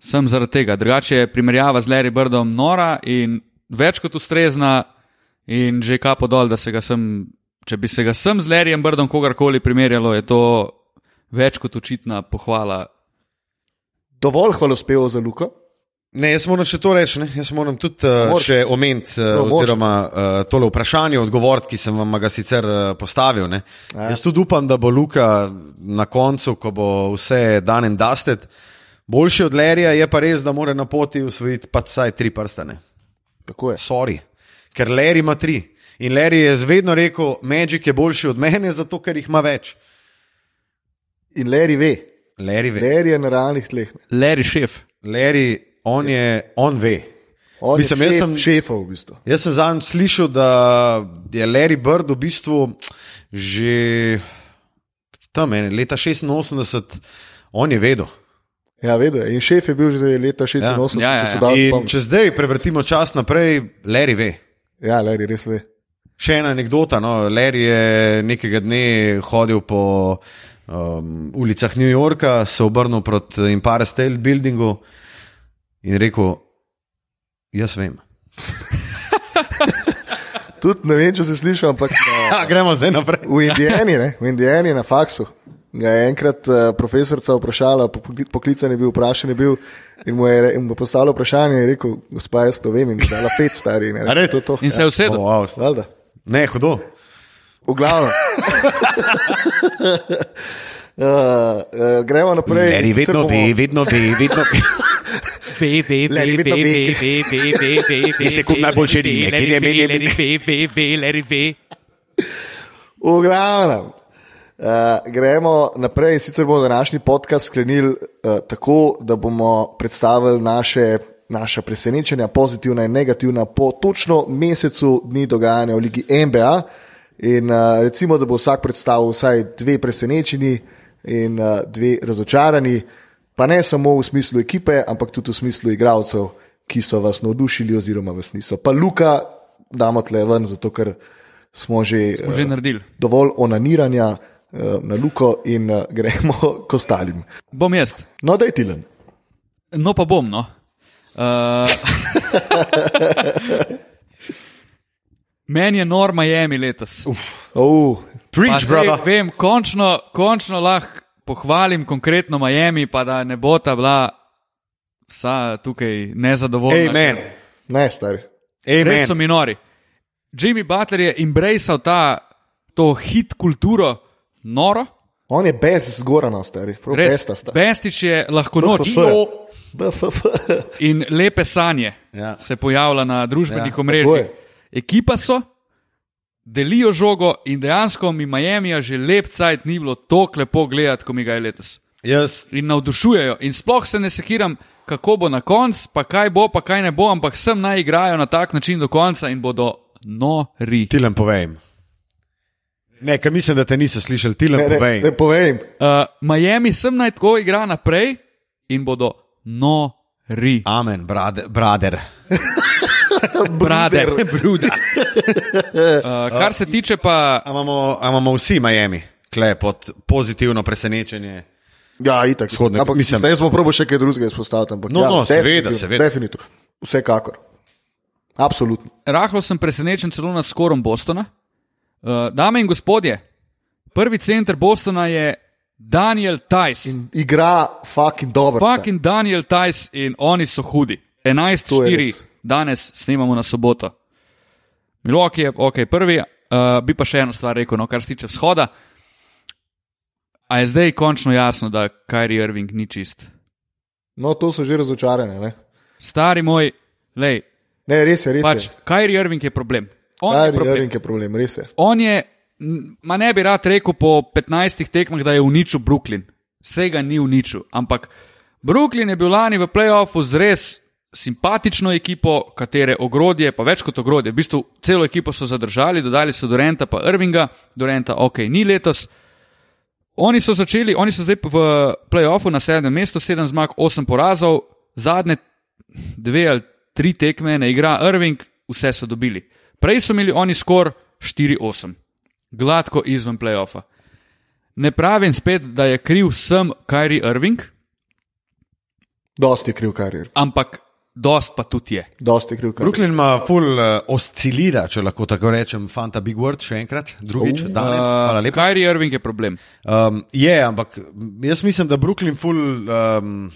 Sem zaradi tega. Drugače je primerjava z Larry Birdom nora in več kot ustrezna, in že kapo dol, da se ga sem, če bi se ga sem z Larryjem Birdom kogarkoli primerjalo, je to več kot očitna pohvala. Dovolj hvalospevov za Luko. Ne, jaz moram še to reči. Ne? Jaz moram tudi uh, Moraš. še omeniti, uh, No, oziroma uh, tole vprašanje odgovoriti, ki sem vam ga sicer uh, postavil. Ne? Ja. Jaz tudi upam, da bo Luka na koncu, ko bo vse dan in dusted, boljši od Lerija, je pa res, da mora na poti usvojiti pa vsaj tri prstane. Tako je. Sorry. Ker Leri ima tri. In Leri je vedno rekel, Magic je boljši od mene, zato ker jih ima več. In Leri ve. Leri ve. Leri je na realnih tleh. Larry šef. Leri, on, je, on ve. On Mislim, je šef, sem- šefov v bistvu. Jaz sem zadnjič slišal, da je Larry Bird v bistvu že tam ene, leta 86, on je vedel. Ja, je. In šef je bil že leta 86, Ja, ja, ja. da In če zdaj prevrtimo čas naprej, Larry ve. Ja, Leri res ve. Še ena anekdota. No. Larry je nekega dne hodil po um, ulicah New Yorka, se obrnil proti Empire State Buildingu in rekel: Jaz vem. [LAUGHS] Tudi ne vem, če se sliši, ampak [LAUGHS] na, Ja, gremo zdaj naprej. v Indijani, ne, v Indijani na faksu. Ga je enkrat uh, profesorica vprašala, pokli- poklican je bil, vprašan je bil in mu je, re- in mu je postavila vprašanje in je rekel, gospa, jaz to vem in mi je dala pet stari. Ne, A ne? to, to. In se je usedel. Oh, wow. Ne, hudo. V glavnem. Uh, uh, gremo naprej. Sicer vedno bomo- ve, vedno ve, vedno ve. Ve, ve, ve, Larry, ve, vedno ve, ve. ve, ve, ve, ve, ve, Jaz se kup najboljše ve, rime, Larry kjer je ve, meni- Larry ve, ve, ve, Larry ve. V glavnem. Uh, gremo naprej sicer bomo današnji podcast sklenili uh, tako, da bomo predstavili naše, naša presenečenja, pozitivna in negativna, po točno mesecu dni dogajanja v Ligi NBA. In uh, recimo, da bo vsak predstavil vsaj dve presenečeni in uh, dve razočarani, pa ne samo v smislu ekipe, ampak tudi v smislu igralcev, ki so vas navdušili oziroma vas niso. Pa Luka damo tle ven, zato ker smo že. Smo že naredili. dovolj onaniranja uh, na luko in uh, gremo [LAUGHS] k ostalim. Bom jaz. No, da je tilen. No, pa bom. No. Uh, [LAUGHS] Meni je nor Miami letos. Oh, Pa Preach, brother. Vem, končno, končno lahko pohvalim konkretno Miami, pa da ne bo ta bila vsa tukaj nezadovoljna. Amen. ne, stari. Res so Amen. mi nori. Jimmy Butler je embraceal ta, to hit kulturo, noro. On je brez zgorana, stari. Prav Res, besta sta. Bestič je lahko noč [LAUGHS] in lepe sanje Ja. se pojavlja na družbenih Ja, omrežjih. Ekipa so, delijo žogo in dejansko mi Miami že lep cajt ni bilo tako lepo gledati, kot mi ga je letos. Jaz, In navdušujejo. In sploh se ne sekiram, kako bo na koncu, pa kaj bo, pa kaj ne bo, ampak sem naj igrajo na tak način do konca in bodo nori. ti lem povem. Ne, ker mislim, da te nisem slišal, ti lem Ne, ne, povem. ne povem. Uh, Miami sem naj tako igra naprej in bodo nori. Amen, brother. brother. Brother. Bruda. Uh, kar se tiče pa A imamo, a imamo vsi Miami, kle pod pozitivno presenečenje. Ja, itak. Vzhodne- Ampak, mislim- zdaj smo probo še kaj drugega izpostaviti. Ampak, No, ja, no, seveda, seveda. Definitivno. Vsekakor. Absolutno. Rahlo sem presenečen celo nad skorom Bostona. Uh, dame in gospodje, prvi center Bostona je Daniel Tajs. In igra fucking dobro. Fucking Daniel Tajs in oni so hudi. To je 11-4, res. danes snemamo na soboto. Milwaukee je ok, prvi, uh, bi pa še eno stvar rekel, no, kar se tiče vzhoda. A je zdaj končno jasno, da Kyrie Irving ni čist? No, to so že razočarane. Ne, Stari moj, lej, ne res je, res pač je. Kyrie Irving je problem. On je Kyrie problem. Irving je problem, res je. On je, ma ne bi rad rekel po 15 tekmah, da je uničil Brooklyn. Vsega ni uničil, ampak Brooklyn je bil lani v playoffu z res simpatično ekipo, katere ogrodje, pa več kot ogrodje, v bistvu celo ekipo so zadržali, dodali so Dorenta pa Irvinga, Dorenta ok, ni letos. Oni so začeli, oni so zdaj v playoffu na sedmem mestu, sedem zmag, osem porazov, zadnje dve ali tri tekme ne igra Irving, vse so dobili. Prej so imeli oni skor 4-8, gladko izven playoffa. Ne pravim spet, da je kriv sem Kyrie Irving, Dosti je kriv Kyrie. ampak dost pa tudi je. Dosti je kriv Kyrie. Brooklyn ima full uh, oscilira, če lahko tako rečem, fanta Big Word še enkrat, drugič, danes. Hvala Uh, lepa. Kyrie Irving je problem. Um, je, ampak jaz mislim, da Brooklyn full um,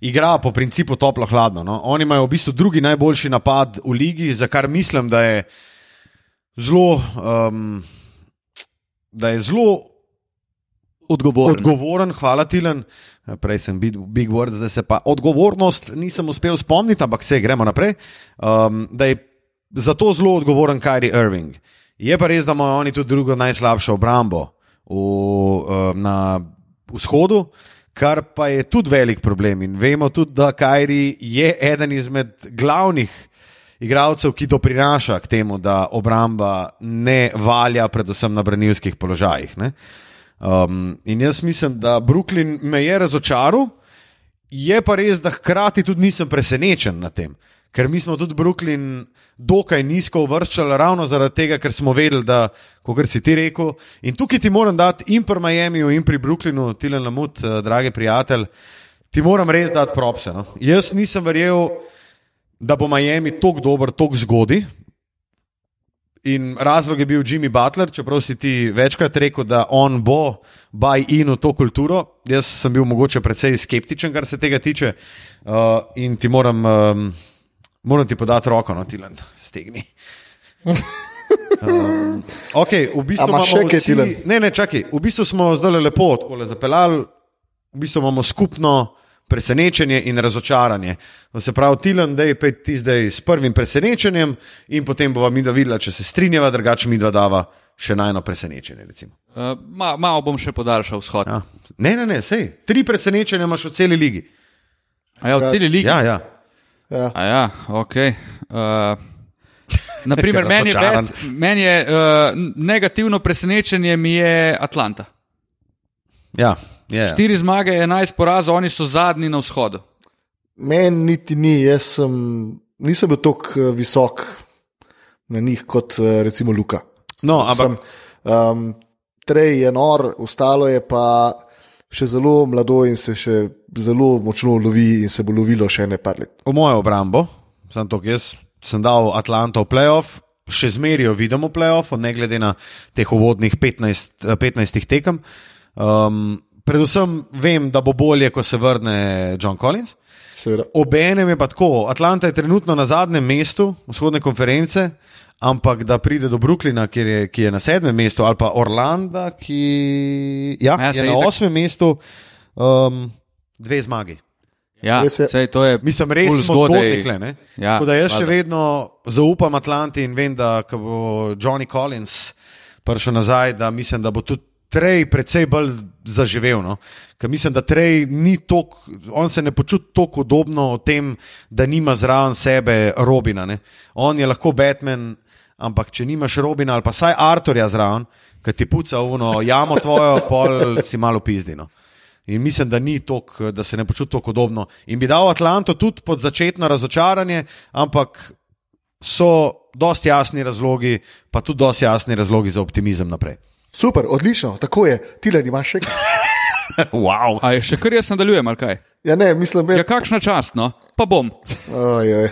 igra po principu toplo-hladno. No? Oni imajo v bistvu drugi najboljši napad v ligi, za kar mislim, da je zelo. Um, Da je zelo Odgovoren. odgovoren, hvala Tilen. Prej sem bil Big Word, zdaj se pa odgovornost nisem uspel spomniti, ampak vse gremo naprej. Um, da je zato zelo odgovoren Kyrie Irving. Je pa res, da imajo oni tudi drugo najslabšo obrambo v, um, na vzhodu, kar pa je tudi velik problem. In vemo tudi, da Kyrie je eden izmed glavnih igralcev, ki doprinaša k temu, da obramba ne valja, predvsem na branilskih položajih. Ne? Um, in jaz mislim, da Brooklyn me je razočaral, je pa res, da hkrati tudi nisem presenečen nad tem. Ker mi smo tudi Brooklyn dokaj nizko uvrščali, ravno zaradi tega, ker smo vedeli, da, kot si ti rekel, in tukaj ti moram dati in pri Miamiju, in pri Brooklynu, Tilen Lamut, uh, dragi prijatelj, ti moram res dati propse. No? Jaz nisem verjel, da bo Miami tako dober, tako zgodaj. In razlog je bil Jimmy Butler, čeprav si ti večkrat rekel, da on bo buy in v to kulturo. Jaz sem bil mogoče precej skeptičen, kar se tega tiče. Uh, in ti moram, um, moram ti podati roko, no, Tilan, stegni. [LAUGHS] Um, okay, v bistvu imamo še kaj, Tilen? Ne, ne, čakaj. V bistvu smo zdaj lepo tako zapeljali, v bistvu imamo skupno presenečenje in razočaranje. Se pravi, Tilan, da je ti zdaj s prvim presenečenjem, in potem bova mi da videla, če se strinjava, drugače mi dva dava še najno presenečenje. recimo. Uh, ma, malo bom še podaljšal vzhod. Ja. Ja. Ne, ne, ne, sej. Tri presenečenja imaš v celi ligi. A ja, v celi ligi. Ja, ja. Ja. A ja, ok. Uh, naprimer, [LAUGHS] Ker meni je, bed, meni je uh, negativno presenečenje mi je Atlanta. ja, ja. Štiri zmage, 11 porazov, oni so zadnji na vzhodu. Meni niti ni, jaz sem, nisem bil tako visok na njih kot eh, recimo Luka. No, ampak Sem, um, Trej je nor, ostalo je pa še zelo mlado in se še zelo močno lovi, in se bo lovilo še ne par let. v mojo obrambo, sem to, jaz sem dal Atlanto v playoff, še zmeraj jo vidim v playoffu, ne glede na teh uvodnih 15, eh, 15 tekem. Um, predvsem vem, da bo bolje, ko se vrne John Collins. Obenem je pa tako, Atlanta je trenutno na zadnjem mestu vzhodne konference, ampak da pride do Brooklyna, kjer je, ki je na sedmem mestu, ali pa Orlanda, ki ja, Ja, je na itak. osmem mestu, um, dve zmagi. Ja, sej, to je Mislim, res ful smo zgodaj. zgodni kle. ne. Ja, Tako da jaz še vedno zaupam Atlanti in vem, da ko bo Johnny Collins prišel nazaj, da mislim, da bo tudi Trej precej bolj zaživel. No? Ker mislim, da Trej ni tako, on se ne počuti tako udobno o tem, da nima zraven sebe Robina. Ne? On je lahko Batman, ampak če nimaš Robina ali pa saj Arturja zraven, ki ti puca uno jamo tvojo, pol si malo pizdino. In mislim, da ni tok, da se ne počuti tako podobno. In bi dal Atlanto tudi pod začetno razočaranje, ampak so dosti jasni razlogi, pa tudi dosti jasni razlogi za optimizem naprej. Super, odlično, tako je. Tilen imaš še kaj. [LAUGHS] wow. A je še kar jaz nadaljujem, ali kaj? Ja, ne, mislim, Ja, da kakšna čast, no? Pa bom. je.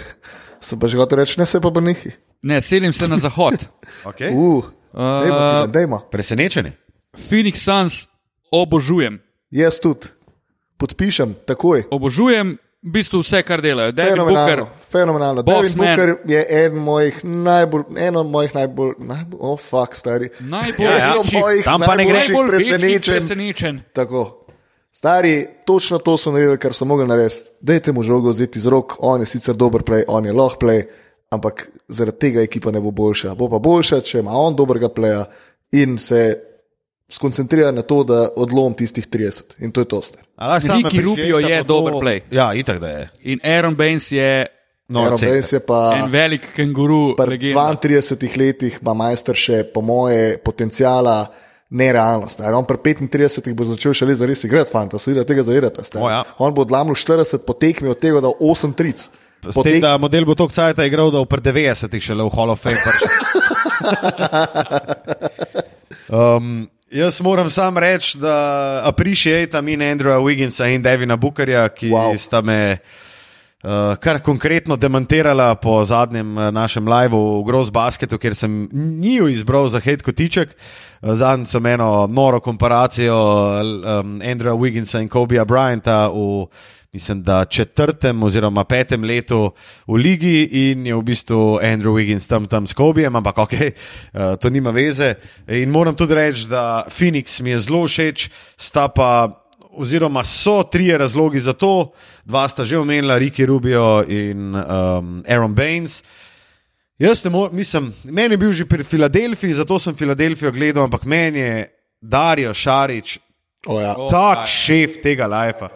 Sem pa že hotel reči, ne se pa brnihi. Ne, selim se na zahod. Okay. Uh, Uh, dajmo, Tilen, dajmo. Presenečeni. Phoenix Suns obožujem. Jaz tudi. Podpišem, takoj. Obožujem v bistvu vse, kar delajo. Devin Booker, Fenomenalno. Fenomenalno. Boss Devin man. Booker je eden mojih najbolj, eno mojih najbolj, najbolj oh, fuck, stari. najbolj Ja, ja. Mojih Tam pa ne gre. najbolj večjih presenečenj. presenečenj. Tako. Stari, točno to so naredili, kar so mogli narediti. Dajte mu žogo vzeti iz rok, on je sicer dober play, on je lahko play, ampak zaradi tega ekipa ne bo boljša. Bo pa boljša, če ima on dobrega playa in se skoncentrira na to, da odlom tistih 30. In to je to. Appreciate, Rubio da je to- dober play. Ja, itak da je. In Aaron Baines je No, Aaron. Baines je pa en velik kenguru. pri legenda. 32 letih, ima majster še po moje potencijala. Nerealnost. On pri 35 bo začel še za res igrati, fanta, se vidi tega zavedate. O, ja. On bo odlamil 40 po tekmi, od tega da 8 tric. S Po tem, tek- da model bo tok cajt igral, da v pred 90-ih šele v Hall of Fame. [LAUGHS] um, jaz moram sam reči, da appreciatam in Andrewa Wigginsa in Devina Bookerja, ki wow. Sta me uh, kar konkretno demantirala po zadnjem uh, našem liveu v Gross Basketu, kjer sem njiju izbral za hate kotiček. Uh, Zadnjič sem eno noro komparacijo um, Andrewa Wigginsa in Kobeja Bryanta v mislim, da četrtem oziroma petem letu v ligi in je v bistvu Andrew Wiggins tam, tam s Kobijem, ampak ok, uh, to nima veze. In moram tudi reči, da Phoenix mi je zelo všeč, sta pa. Oziroma, so trije razlogi za to, dva sta že omenila, Ricky Rubio in um, Aaron Baines. Jaz ne morem, mislim, meni je bil že pri Filadelfiji, zato sem Filadelfijo gledal, ampak meni je Darijo Šarič O, ja. O, tak ja. šef tega lajfa.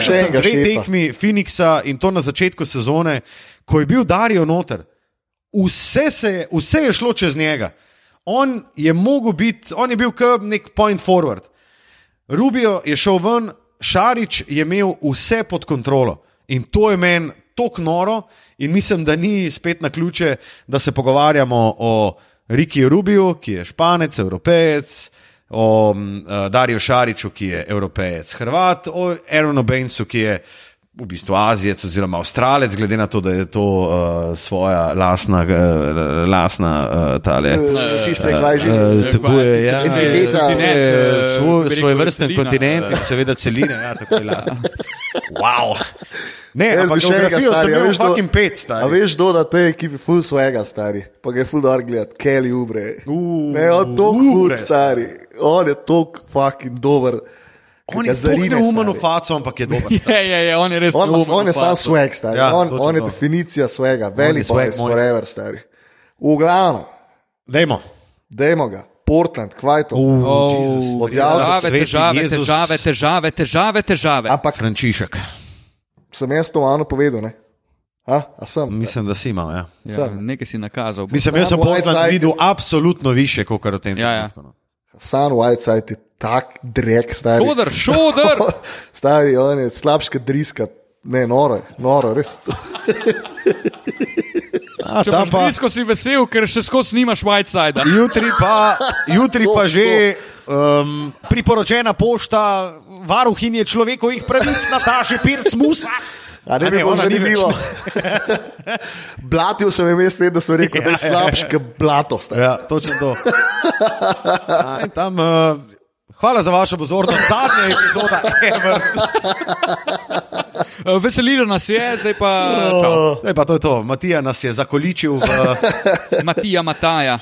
še enega dve šefa. tekmi Phoenixa in to na začetku sezone, ko je bil Darijo noter. Vse, se je, vse je šlo čez njega. On je mogel biti, on je bil kot nek point forward. Rubio je šel ven, Šarič je imel vse pod kontrolo in to je meni tako noro. In mislim, da ni spet na ključe, da se pogovarjamo o Riki Rubiju, ki je španec, evropejec, o um, Dariju Šariču, ki je evropejec, Hrvat, o Aaronu Bainsu, ki je v bistvu Azijec oziroma Avstralec, glede na to, da je to uh, svoja lasna, uh, lasna uh, tale. Fisne gvajži. Uh, tako je, ja, Entiteta. Eh, svoj, vrsten celina. kontinent in seveda celine. Ja, tako je, [LAUGHS] wow. Ne, Jaz ampak bi še sem stari, a imel veš, do- fucking pet, A stari. veš, kdo da te ekipi ful svojega, stari, pa ga je ful dar gledati, Kelly Ubre. Uh, Ne, on to hud, stari, on je tok fucking dober. On je zarine, neumen stari. faco, ampak je dober. Je, je, je, on je res On, neumen on je sam swag, stari. Ja, Ja, on, on je to. definicija swega, On veli je swag boys forever, stari. V glavnem, Dajmo. dajmo ga, Portland, kvaj to. Oh, Odjavlja težave, težave, težave, težave, težave. Ampak Frančišek. Sem jaz to malo povedal, ne? A, a sem? Mislim, da si imel. Ja. Ja, Sem. nekaj si nakazal. Mislim, jaz sem Portland videl absolutno više, kot kar o tem Ja, ja. trenutku, no. San Whiteside je tak drek, stari. Šodr, šodr! [LAUGHS] Stari, on je slabška driska. Ne, noro, je, noro, res. [LAUGHS] A, Če pa, blisko, si vesel, ker še skozi nimaš Whiteside. jutri pa, [LAUGHS] jutri pa To, že um, priporočena pošta varuhinje človekovih pravic Nataše Pirc Musa. A ne bi bilo zanimivo. [LAUGHS] Blatil sem jim jaz, da so rekli, da je Ja, ja, ja. slabška blato. stari. Ja, točno to. A, tam, uh, hvala za vašo pozornost. Zadnja epizoda. Eh, Veselilo nas je, zdaj pa čau. Zdaj pa to je to. Matija nas je zakoličil v. Matija Mataja.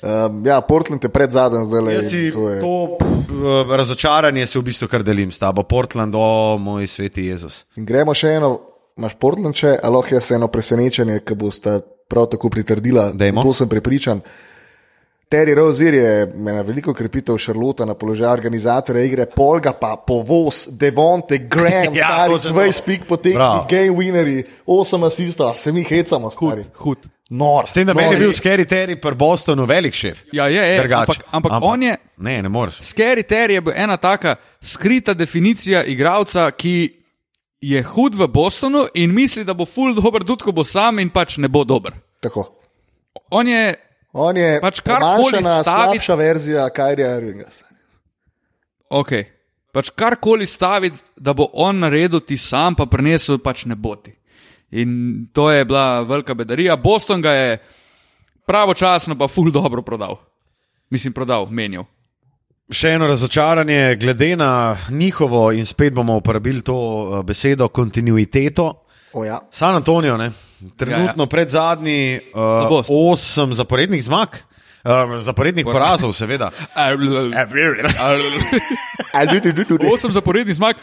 Um, ja, Portland je pred zadnjem, zdaj le. Si to je. to uh, razočaranje se v bistvu kar delim s tabo. Portland, o moj sveti Jezus. In gremo še eno, imaš Portland še, ali lahko jaz eno presenečenje, ki boste prav tako pritrdila. Dajmo. To sem prepričan. Terry Rozier je imel veliko krepitev Šarlota na položaju organizatorja igre, Polga pa povoz, Devonte, Graham, [LAUGHS] Ja, stari točno to. 20 pik potekli, game winnerji, 8 asistov, a se mi hecamo, stari. Hud. Nor. S tem, da meni je bil Scary Terry pri Bostonu velik šef. Ja, je, je. Drugače. Ampak, ampak, ampak on je, Ne, ne moreš. Scary Terry je bil ena taka skrita definicija igralca, ki je hud v Bostonu in misli, da bo full dober, tudi ko bo sam in pač ne bo dober. Tako. On je, On je Pač karkoli pomanjšana, staviti- slabša verzija Kajrija Irvinga. ok, pač karkoli staviti, da bo on naredil ti sam, pa prenesel, pač ne bo ti. In to je bila velika bedarija. Boston ga je pravočasno, pa ful dobro prodal. Mislim, prodal, menjal. Še eno razočaranje, glede na njihovo, in spet bomo uporabili to eh, besedo, kontinuiteto. O, ja. San Antonijo, ne? Trenutno Ja, ja. pred zadnji uh, Slabost. osem zaporednih zmag, uh, zaporednih Por- porazov, seveda. Osem zaporednih zmag,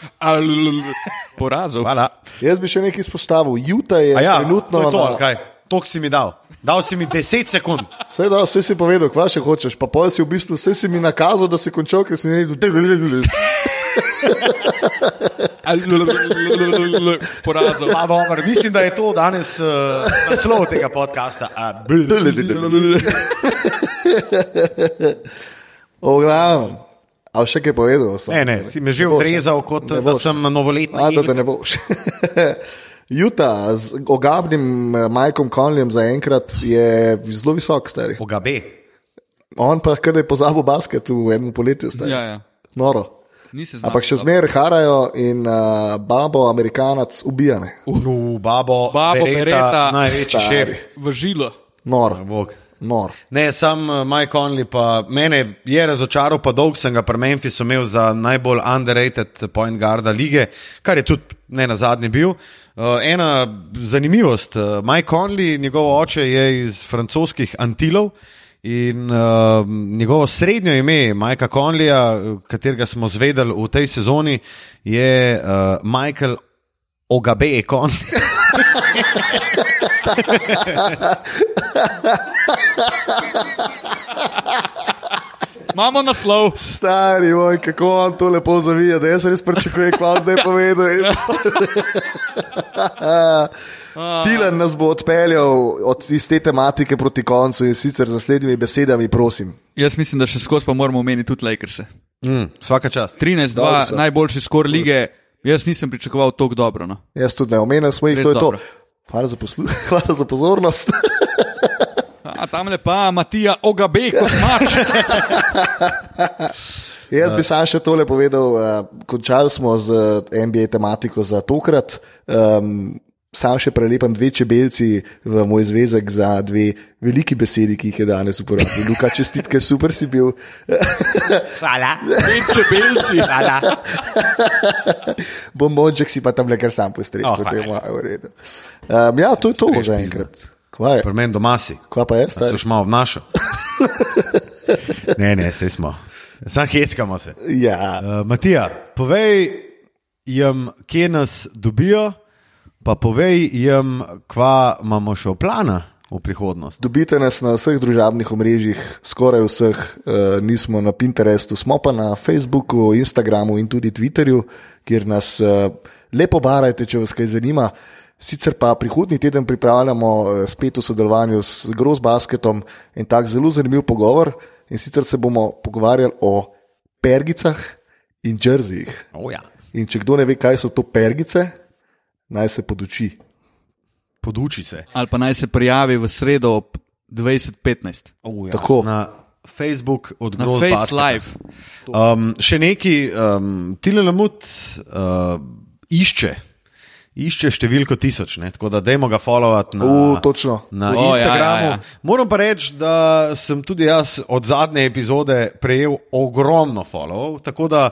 porazov. Hvala. Jaz bi še nekaj izpostavil. Juta je A Ja, trenutno to je to, na- ali kaj? To si mi dal. Dal si mi 10 sekund. Vse da, vse si povedal, kva še hočeš. Pa pojjo si v bistvu, vse si mi nakazal, da si končal, ker si ne videl. Pa, dobro, mislim, da je to danes uh, naslov tega podcasta. O, glavnem. A še kaj povedal? Sam? ne, ne, si me že odrezal, kot Ne da boš. sem novoletni. A, da, da ne boš. [LAUGHS] Juta z ogabnim eh, Mikeom Conleyjem zaenkrat je zelo visok, stari. Ogabe. On pa kar je pozabil basket v enem poletju, stari. Ja, ja. Noro. Ampak še zmeraj harajo in uh, babo, amerikanac, ubijane. Uh, babo, Babo Beretta, Beretta. največji šef. V žilo. Nor, Bog. nor. Ne, sam uh, Mike Conley, pa mene je razočaral, pa dolg sem ga pri Memphisu imel za najbolj underrated point guarda lige, kar je tudi ne na zadnji bil. Uh, ena zanimivost, uh, Mike Conley, njegov oče je iz francoskih Antilov. In uh, njegovo srednjo ime, Majka Conleya, katerega smo zvedeli v tej sezoni, je uh, Michael Ogabe Conley. Imamo naslov. Stari moj, kako on to lepo zavija, da jaz res pričakujem, kva zdaj povedal. [LAUGHS] In- Tilan nas bo odpeljal od iz te tematike proti koncu in sicer z naslednjimi besedami, prosim. Jaz mislim, da še skozi pa moramo omeniti tudi Lakers. Mm, vsaka čast. 13-2, Dobro so. najboljši skor lige. Jaz nisem pričakoval tako dobro. No. Jaz tudi ne omenjam svojih, Res to je to. dobro. Hvala za, poslu- [LAUGHS] hvala za pozornost. A tam le pa Matija Ogabe, kot mač. [LAUGHS] Jaz bi sam še tole povedal. Uh, končali smo z eh, NBA tematiko za tokrat. Um, sam še prelepam dve čebelci v moj zvezek za dve veliki besedi, ki jih je danes uporabil. Luka, čestitke, super si bil. Hvala. Pet čebelci. Hvala. Bombonček si pa tam le kar sam postregal, Oh, potem je v redu. Um, ja, to je to že enkrat. Pri meni doma si. Kva pa je? Se stari? už malo obnašal. ne, ne, se smo. Sam heckamo se. Ja. Uh, Matija, povej jim, kje nas dobijo, pa povej jim, kva imamo še v plana v prihodnost. Dobite nas na vseh družabnih omrežjih, skoraj vseh, uh, nismo na Pinterestu, smo pa na Facebooku, Instagramu in tudi Twitterju, kjer nas uh, lepo barajte, če vas kaj zanima. Sicer pa prihodnji teden pripravljamo eh, spet v sodelovanju s Gross Basketom en tak zelo zanimiv pogovor. In sicer se bomo pogovarjali o pergicah in džerzijih. Oh, ja. In če kdo ne ve, kaj so to pergice, naj se poduči. Poduči se. Ali pa naj se prijavi v sredo ob 2015 Oh, ja. Tako. Na Facebook od na Gross Face. Live. Um, še neki, um, Tile Lamut uh, išče, išče številko tisoč, ne? tako da dajmo ga followati na, U, točno. na O, ja, Instagramu. ja, ja. Moram pa reči, da sem tudi jaz od zadnje epizode prejel ogromno followov, tako da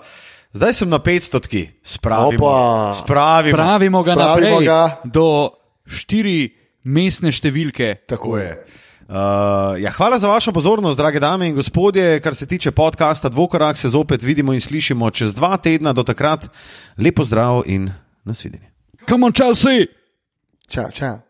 zdaj sem na 500 tki, spravimo, Opa. spravimo. Pravimo ga Spravimo naprej ga. do štiri mestne številke. Tako je. Uh, ja, hvala za vašo pozornost, drage dame in gospodje. Kar se tiče podcasta Dvokorak, se zopet vidimo in slišimo čez dva tedna. Do takrat lepo zdrav in nasvidenje. Come on, Chelsea! Čau, čau.